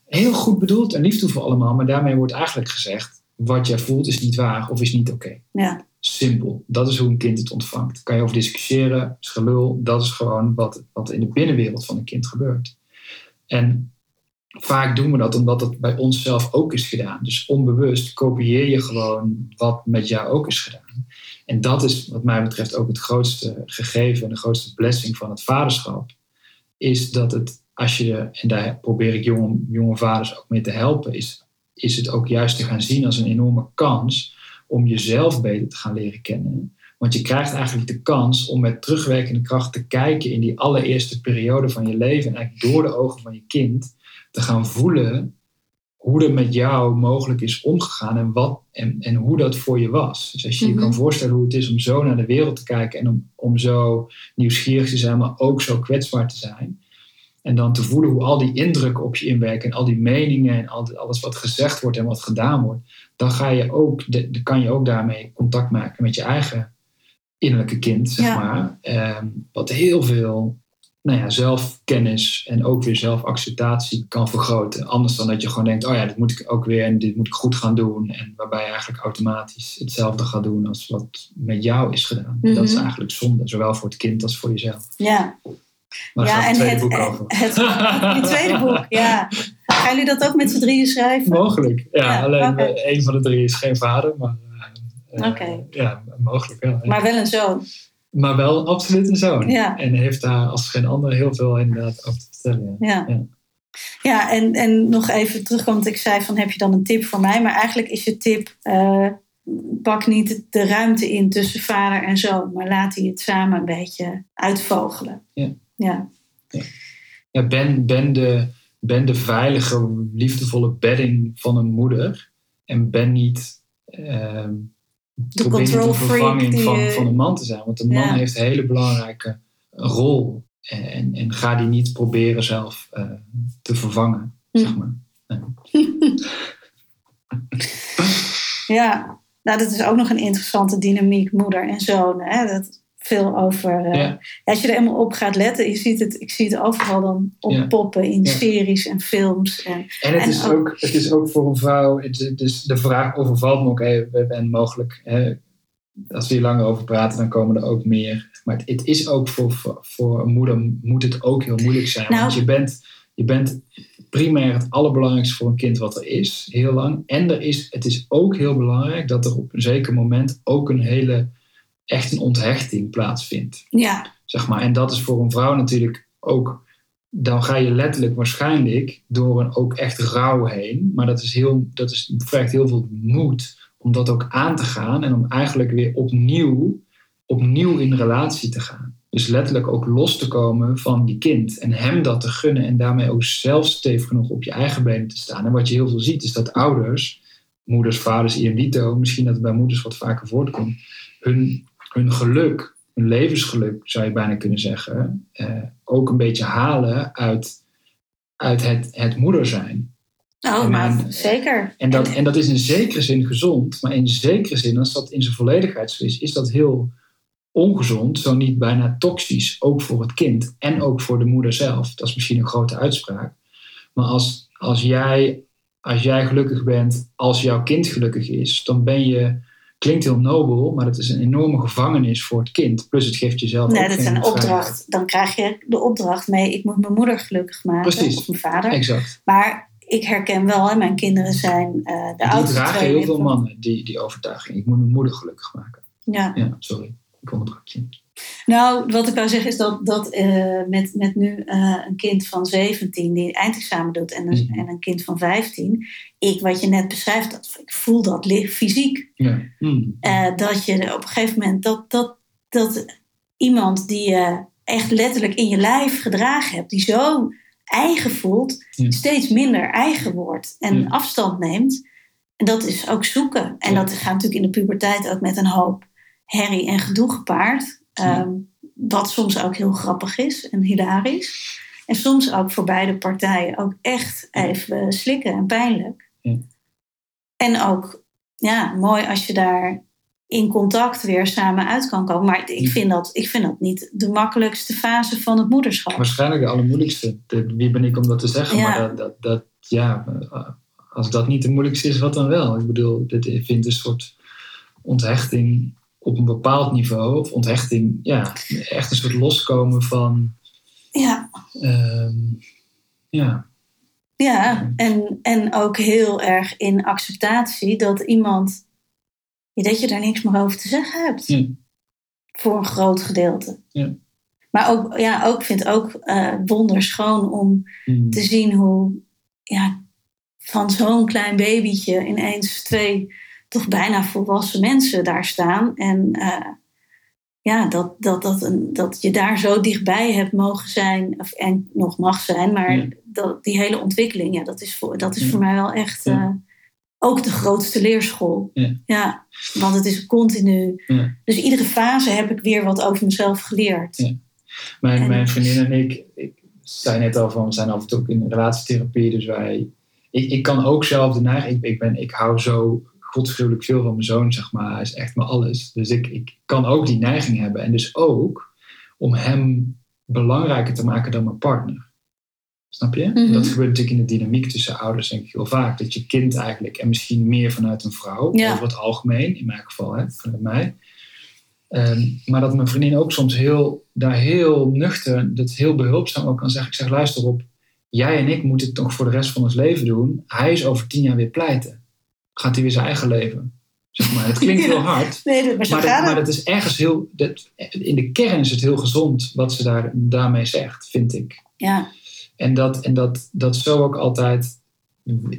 heel goed bedoeld en liefde voor allemaal. Maar daarmee wordt eigenlijk gezegd. Wat jij voelt is niet waar of is niet oké. Okay. Ja. Simpel. Dat is hoe een kind het ontvangt. Daar kan je over discussiëren. is gelul. Dat is gewoon wat, wat in de binnenwereld van een kind gebeurt. En vaak doen we dat omdat het bij onszelf ook is gedaan. Dus onbewust kopieer je gewoon wat met jou ook is gedaan. En dat is wat mij betreft ook het grootste gegeven en de grootste blessing van het vaderschap. Is dat het, als je, en daar probeer ik jonge, jonge vaders ook mee te helpen, is, is het ook juist te gaan zien als een enorme kans om jezelf beter te gaan leren kennen. Want je krijgt eigenlijk de kans om met terugwerkende kracht te kijken in die allereerste periode van je leven en eigenlijk door de ogen van je kind te gaan voelen hoe er met jou mogelijk is omgegaan en, wat, en, en hoe dat voor je was. Dus als je je Mhm. kan voorstellen hoe het is om zo naar de wereld te kijken en om, om zo nieuwsgierig te zijn, maar ook zo kwetsbaar te zijn. En dan te voelen hoe al die indrukken op je inwerken en al die meningen en al alles wat gezegd wordt en wat gedaan wordt. Dan, ga je ook, de, kan je ook daarmee contact maken met je eigen innerlijke kind, zeg Ja. maar. Ehm, wat heel veel nou ja, zelfkennis en ook weer zelfacceptatie kan vergroten. Anders dan dat je gewoon denkt, oh ja, dit moet ik ook weer en dit moet ik goed gaan doen. En waarbij je eigenlijk automatisch hetzelfde gaat doen als wat met jou is gedaan. Mhm. Dat is eigenlijk zonde, zowel voor het kind als voor jezelf. Ja, Maar daar ja en het tweede het, boek het, tweede boek, ja. Gaan jullie dat ook met z'n drieën schrijven? Mogelijk, ja. Ja, alleen oké. eh, een van de drie is geen vader, maar eh, eh, Oké. ja, mogelijk wel. Maar wel een zoon. Maar wel absoluut een zoon. Ja. En heeft daar als geen ander heel veel inderdaad over te vertellen. Ja. Ja. Ja. En, en nog even terugkomend, ik zei van heb je dan een tip voor mij? Maar eigenlijk is je tip, pak niet de ruimte in tussen vader en zoon, maar laat die het samen een beetje uitvogelen. Ja. Ja, Ja, ben, ben, de, ben de veilige, liefdevolle bedding van een moeder. En ben niet probeer niet control vervanging die van, van een man te zijn. Want een man Ja. heeft een hele belangrijke rol. En, en, en ga die niet proberen zelf eh, te vervangen, Hm. zeg maar. Ja. ja. nou dat is ook nog een interessante dynamiek, moeder en zoon. Hè? Dat veel over. eh, Ja. Als je er helemaal op gaat letten, je ziet het, ik zie het overal dan Ja. oppoppen in Ja. series en films. En, En het, En is ook- ook, het is ook voor een vrouw, het, het is, de vraag overvalt me ook even en mogelijk, hè, als we hier langer over praten, dan komen er ook meer. Maar het, het is ook voor, voor, voor een moeder, moet het ook heel moeilijk zijn. Nou. Want je bent, je bent primair het allerbelangrijkste voor een kind wat er is, heel lang. En er is, het is ook heel belangrijk dat er op een zeker moment ook een hele, echt een onthechting plaatsvindt ja, zeg maar. En dat is voor een vrouw natuurlijk ook. Dan ga je letterlijk waarschijnlijk door een ook echt rouw heen. Maar dat, is heel, dat is, vergt heel veel moed om dat ook aan te gaan. En om eigenlijk weer opnieuw, opnieuw in relatie te gaan. Dus letterlijk ook los te komen van je kind. En hem dat te gunnen. En daarmee ook zelf stevig genoeg op je eigen benen te staan. En wat je heel veel ziet is dat ouders, moeders, vaders, idem dito. Misschien dat het bij moeders wat vaker voortkomt. Hun, hun geluk hun levensgeluk, zou je bijna kunnen zeggen, eh, ook een beetje halen uit, uit het, het moeder zijn. oh, En maar zeker. En dat, en dat is in zekere zin gezond, maar in zekere zin, als dat in zijn volledigheid zo is, is dat heel ongezond, zo niet bijna toxisch, ook voor het kind en ook voor de moeder zelf. Dat is misschien een grote uitspraak. Maar als, als, jij, als jij gelukkig bent, als jouw kind gelukkig is, dan ben je, klinkt heel nobel, maar dat is een enorme gevangenis voor het kind. Plus het geeft jezelf Nee, ook dat is een opdracht. Dan krijg je de opdracht mee, ik moet mijn moeder gelukkig maken. Precies. Of mijn vader. Exact. Maar ik herken wel, hè, mijn kinderen zijn eh de Die oudste dragen heel veel mannen, die, die overtuiging. Ik moet mijn moeder gelukkig maken. Ja. Ja, sorry. Ik onderdruk je. Nou, wat ik wou zeggen is dat, dat eh, met, met nu eh, een kind van 17 die eindexamen doet en een, Mhm. en een kind van 15, ik wat je net beschrijft, dat, ik voel dat fysiek. Ja. Eh, dat je op een gegeven moment dat, dat, dat iemand die je echt letterlijk in je lijf gedragen hebt, die zo eigen voelt, Ja. steeds minder eigen wordt en Ja. afstand neemt. En dat is ook zoeken. En dat gaat natuurlijk in de puberteit ook met een hoop herrie en gedoe gepaard. Ja. Ehm, wat soms ook heel grappig is en hilarisch. En soms ook voor beide partijen ook echt even slikken en pijnlijk. Ja. En ook ja, mooi als je daar in contact weer samen uit kan komen. Maar ik vind dat, ik vind dat niet de makkelijkste fase van het moederschap. Waarschijnlijk de allermoeilijkste. Wie ben ik om dat te zeggen? Ja. Maar dat, dat, dat, ja, eh, als dat niet de moeilijkste is, wat dan wel? Ik bedoel, dit, ik vind een soort onthechting op een bepaald niveau. Of onthechting, ja, echt een soort loskomen van... Ja, ehm, ja, ja. En, en ook heel erg in acceptatie dat iemand, dat je daar niks meer over te zeggen hebt. Ja. Voor een groot gedeelte. Ja. Maar ook, ja, ook vind ook eh wonderschoon om hmm, te zien hoe ja, van zo'n klein babytje ineens twee toch bijna volwassen mensen daar staan. En eh, ja, dat, dat, dat, een, dat je daar zo dichtbij hebt mogen zijn, of, en nog mag zijn, maar Ja. dat, die hele ontwikkeling, ja, dat is voor, dat is Ja. voor mij wel echt Ja. eh, ook de grootste leerschool. Ja. want het is continu. Ja. Dus iedere fase heb ik weer wat over mezelf geleerd. Ja. Mijn, En- mijn vriendin en ik, ik zei net al van, we zijn af en toe in relatietherapie, dus wij, ik, ik kan ook zelf de neiging, ik, ik, ben, ik hou zo godsgruwelijk veel van mijn zoon, zeg maar, hij is echt mijn alles. Dus ik, ik kan ook die neiging hebben en dus ook om hem belangrijker te maken dan mijn partner. Snap je? Mhm. Dat gebeurt natuurlijk in de dynamiek tussen ouders, denk ik heel vaak. Dat je kind eigenlijk, en misschien meer vanuit een vrouw, Ja. over het algemeen, in mijn geval, hè, vanuit mij. Ehm, maar dat mijn vriendin ook soms heel, daar heel nuchter, dat heel behulpzaam ook kan zeggen. Ik zeg, luister op, jij en ik moeten het nog voor de rest van ons leven doen. Hij is over tien jaar weer pleiten. Gaat hij weer zijn eigen leven. Zeg maar. Het klinkt heel hard. Nee, dat- maar dat, maar dat is ergens heel. Dat, in de kern is het heel gezond wat ze daar, daarmee zegt, vind ik. Ja, En dat, en dat, dat zo ook altijd.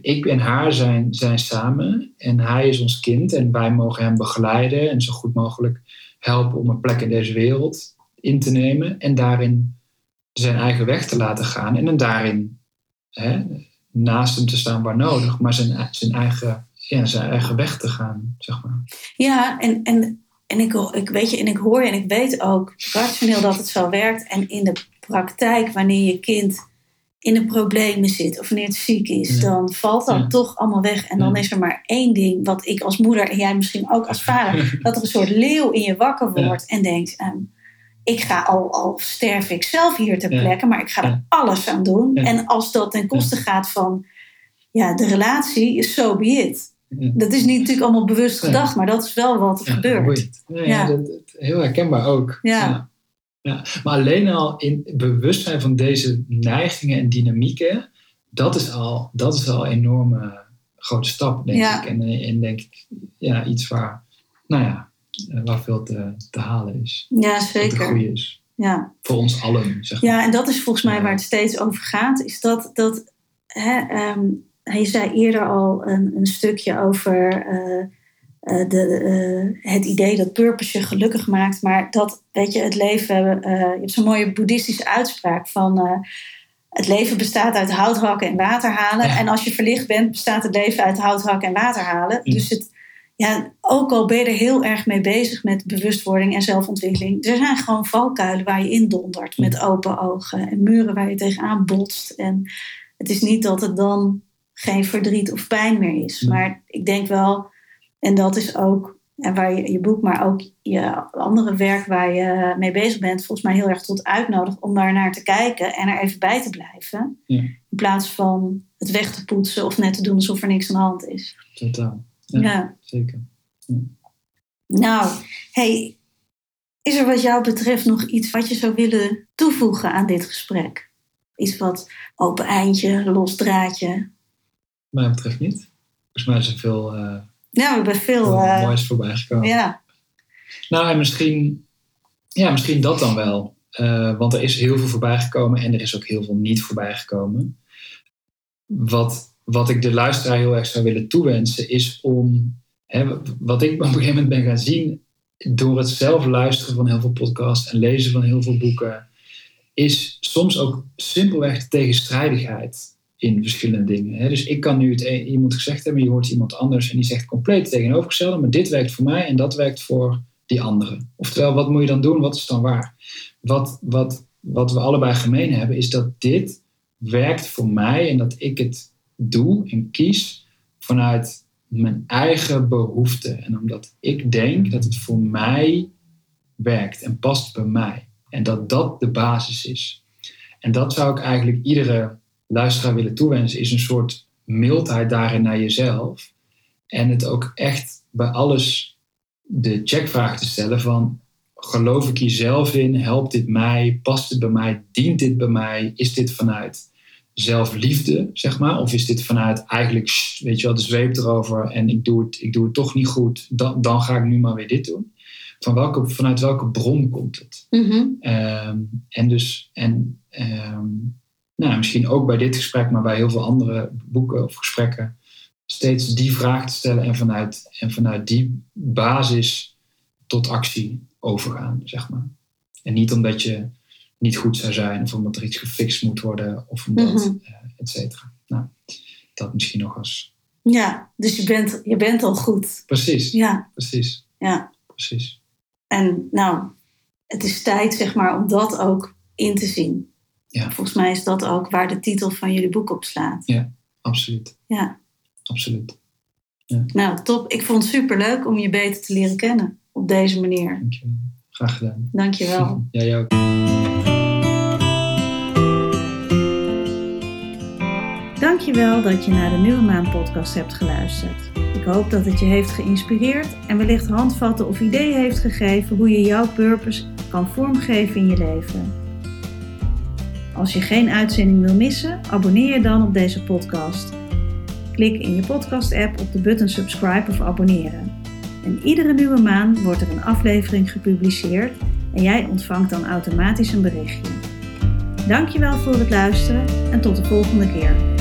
Ik en haar zijn, zijn samen en hij is ons kind en wij mogen hem begeleiden en zo goed mogelijk helpen om een plek in deze wereld in te nemen en daarin zijn eigen weg te laten gaan en dan daarin hè, naast hem te staan waar nodig, maar zijn, zijn, eigen, ja, zijn eigen weg te gaan, zeg maar. ja en, en, en ik, ik weet je, en ik hoor en ik weet ook rationeel dat het zo werkt. En in de praktijk, wanneer je kind in de problemen zit of wanneer het ziek is, Ja. dan valt dat Ja. toch allemaal weg. En dan Ja. is er maar één ding wat ik als moeder en jij misschien ook als vader, dat er een soort leeuw in je wakker wordt en denkt. ehm, ik ga al, al sterf ik zelf hier ter plekke, maar ik ga er alles aan doen. En als dat ten koste gaat van ja, de relatie, is so be it. Ja. Dat is niet natuurlijk allemaal bewust gedacht, maar dat is wel wat er Ja, gebeurt. Nee, Ja. dat, dat- heel herkenbaar ook. Ja. Ja. Maar alleen al in bewustzijn van deze neigingen en dynamieken, dat is al, dat is al een enorme grote stap, denk Ja. ik. En, eh, en denk ik, ja, iets waar, nou ja, eh, waar veel te, te halen is. Ja, zeker. is. Ja. Voor ons allen, zeg maar. ja, en dat is volgens mij waar het steeds over gaat. Is dat, dat hè, ehm, hij zei eerder al een, een stukje over eh, eh, de, eh, het idee dat purpose je gelukkig maakt. Maar dat, weet je, het leven... je hebt zo'n mooie boeddhistische uitspraak van... het leven bestaat uit hout hakken en water halen. Ja. En als je verlicht bent, bestaat het leven uit hout hakken en water halen. Ja. Dus het, ja, ook al ben je er heel erg mee bezig met bewustwording en zelfontwikkeling. Er zijn gewoon valkuilen waar je in dondert met open ogen. En muren waar je tegenaan botst. En het is niet dat het dan geen verdriet of pijn meer is. Nee. Maar ik denk wel, en dat is ook en waar je je boek, maar ook je andere werk waar je mee bezig bent, volgens mij heel erg tot uitnodigt om daar naar te kijken en er even bij te blijven. Ja. In plaats van het weg te poetsen of net te doen alsof er niks aan de hand is. Totaal. Ja. Ja. Zeker. Nou, hey, is er wat jou betreft nog iets wat je zou willen toevoegen aan dit gesprek? Iets wat open eindje, los draadje. Mij betreft niet. Volgens mij is er veel, eh Ja, we hebben veel. veel eh, moois voorbij gekomen. ja, Nou, en misschien, ja, misschien dat dan wel. Eh, want er is heel veel voorbij gekomen en er is ook heel veel niet voorbij gekomen. Wat, wat ik de luisteraar heel erg zou willen toewensen is om, hè, wat ik op een gegeven moment ben gaan zien door het zelf luisteren van heel veel podcasts en lezen van heel veel boeken, is soms ook simpelweg de tegenstrijdigheid in verschillende dingen. Hè. Dus ik kan nu het een- iemand gezegd hebben, je hoort iemand anders en die zegt compleet tegenovergestelde, maar dit werkt voor mij en dat werkt voor die andere. Oftewel, wat moet je dan doen? Wat is dan waar? Wat, wat, wat we allebei gemeen hebben, is dat dit werkt voor mij en dat ik het doe en kies vanuit mijn eigen behoeften. En omdat ik denk dat het voor mij werkt en past bij mij. En dat dat de basis is. En dat zou ik eigenlijk iedere luisteraar willen toewensen, is een soort mildheid daarin naar jezelf. En het ook echt bij alles de checkvraag te stellen van geloof ik hier zelf in? Helpt dit mij? Past het bij mij? Dient dit bij mij? Is dit vanuit zelfliefde, zeg maar? Of is dit vanuit eigenlijk, weet je wel, de zweep erover en ik doe het, ik doe het toch niet goed, dan, dan ga ik nu maar weer dit doen? Van welke, vanuit welke bron komt het? Mhm. Ehm, en dus, en, ehm, nou, misschien ook bij dit gesprek, maar bij heel veel andere boeken of gesprekken, steeds die vraag te stellen en vanuit, en vanuit die basis tot actie overgaan, zeg maar. En niet omdat je niet goed zou zijn, of omdat er iets gefixt moet worden, of omdat, eh, et cetera. Nou, dat misschien nog als. Ja, dus je bent, je bent al goed. Precies, Ja, precies, ja. precies. En nou, het is tijd zeg maar om dat ook in te zien. Ja. Volgens mij is dat ook waar de titel van jullie boek op slaat. Absoluut, Ja, absoluut. nou top. Ik vond het superleuk om je beter te leren kennen op deze manier. Dankjewel. Graag gedaan. Dankjewel. Jij ook. Dankjewel dat je naar de Nieuwe Maan podcast hebt geluisterd. Ik hoop dat het je heeft geïnspireerd en wellicht handvatten of ideeën heeft gegeven hoe je jouw purpose kan vormgeven in je leven. Als je geen uitzending wil missen, abonneer je dan op deze podcast. Klik in je podcast-app op de button subscribe of abonneren. En iedere nieuwe maand wordt er een aflevering gepubliceerd en jij ontvangt dan automatisch een berichtje. Dankjewel voor het luisteren en tot de volgende keer.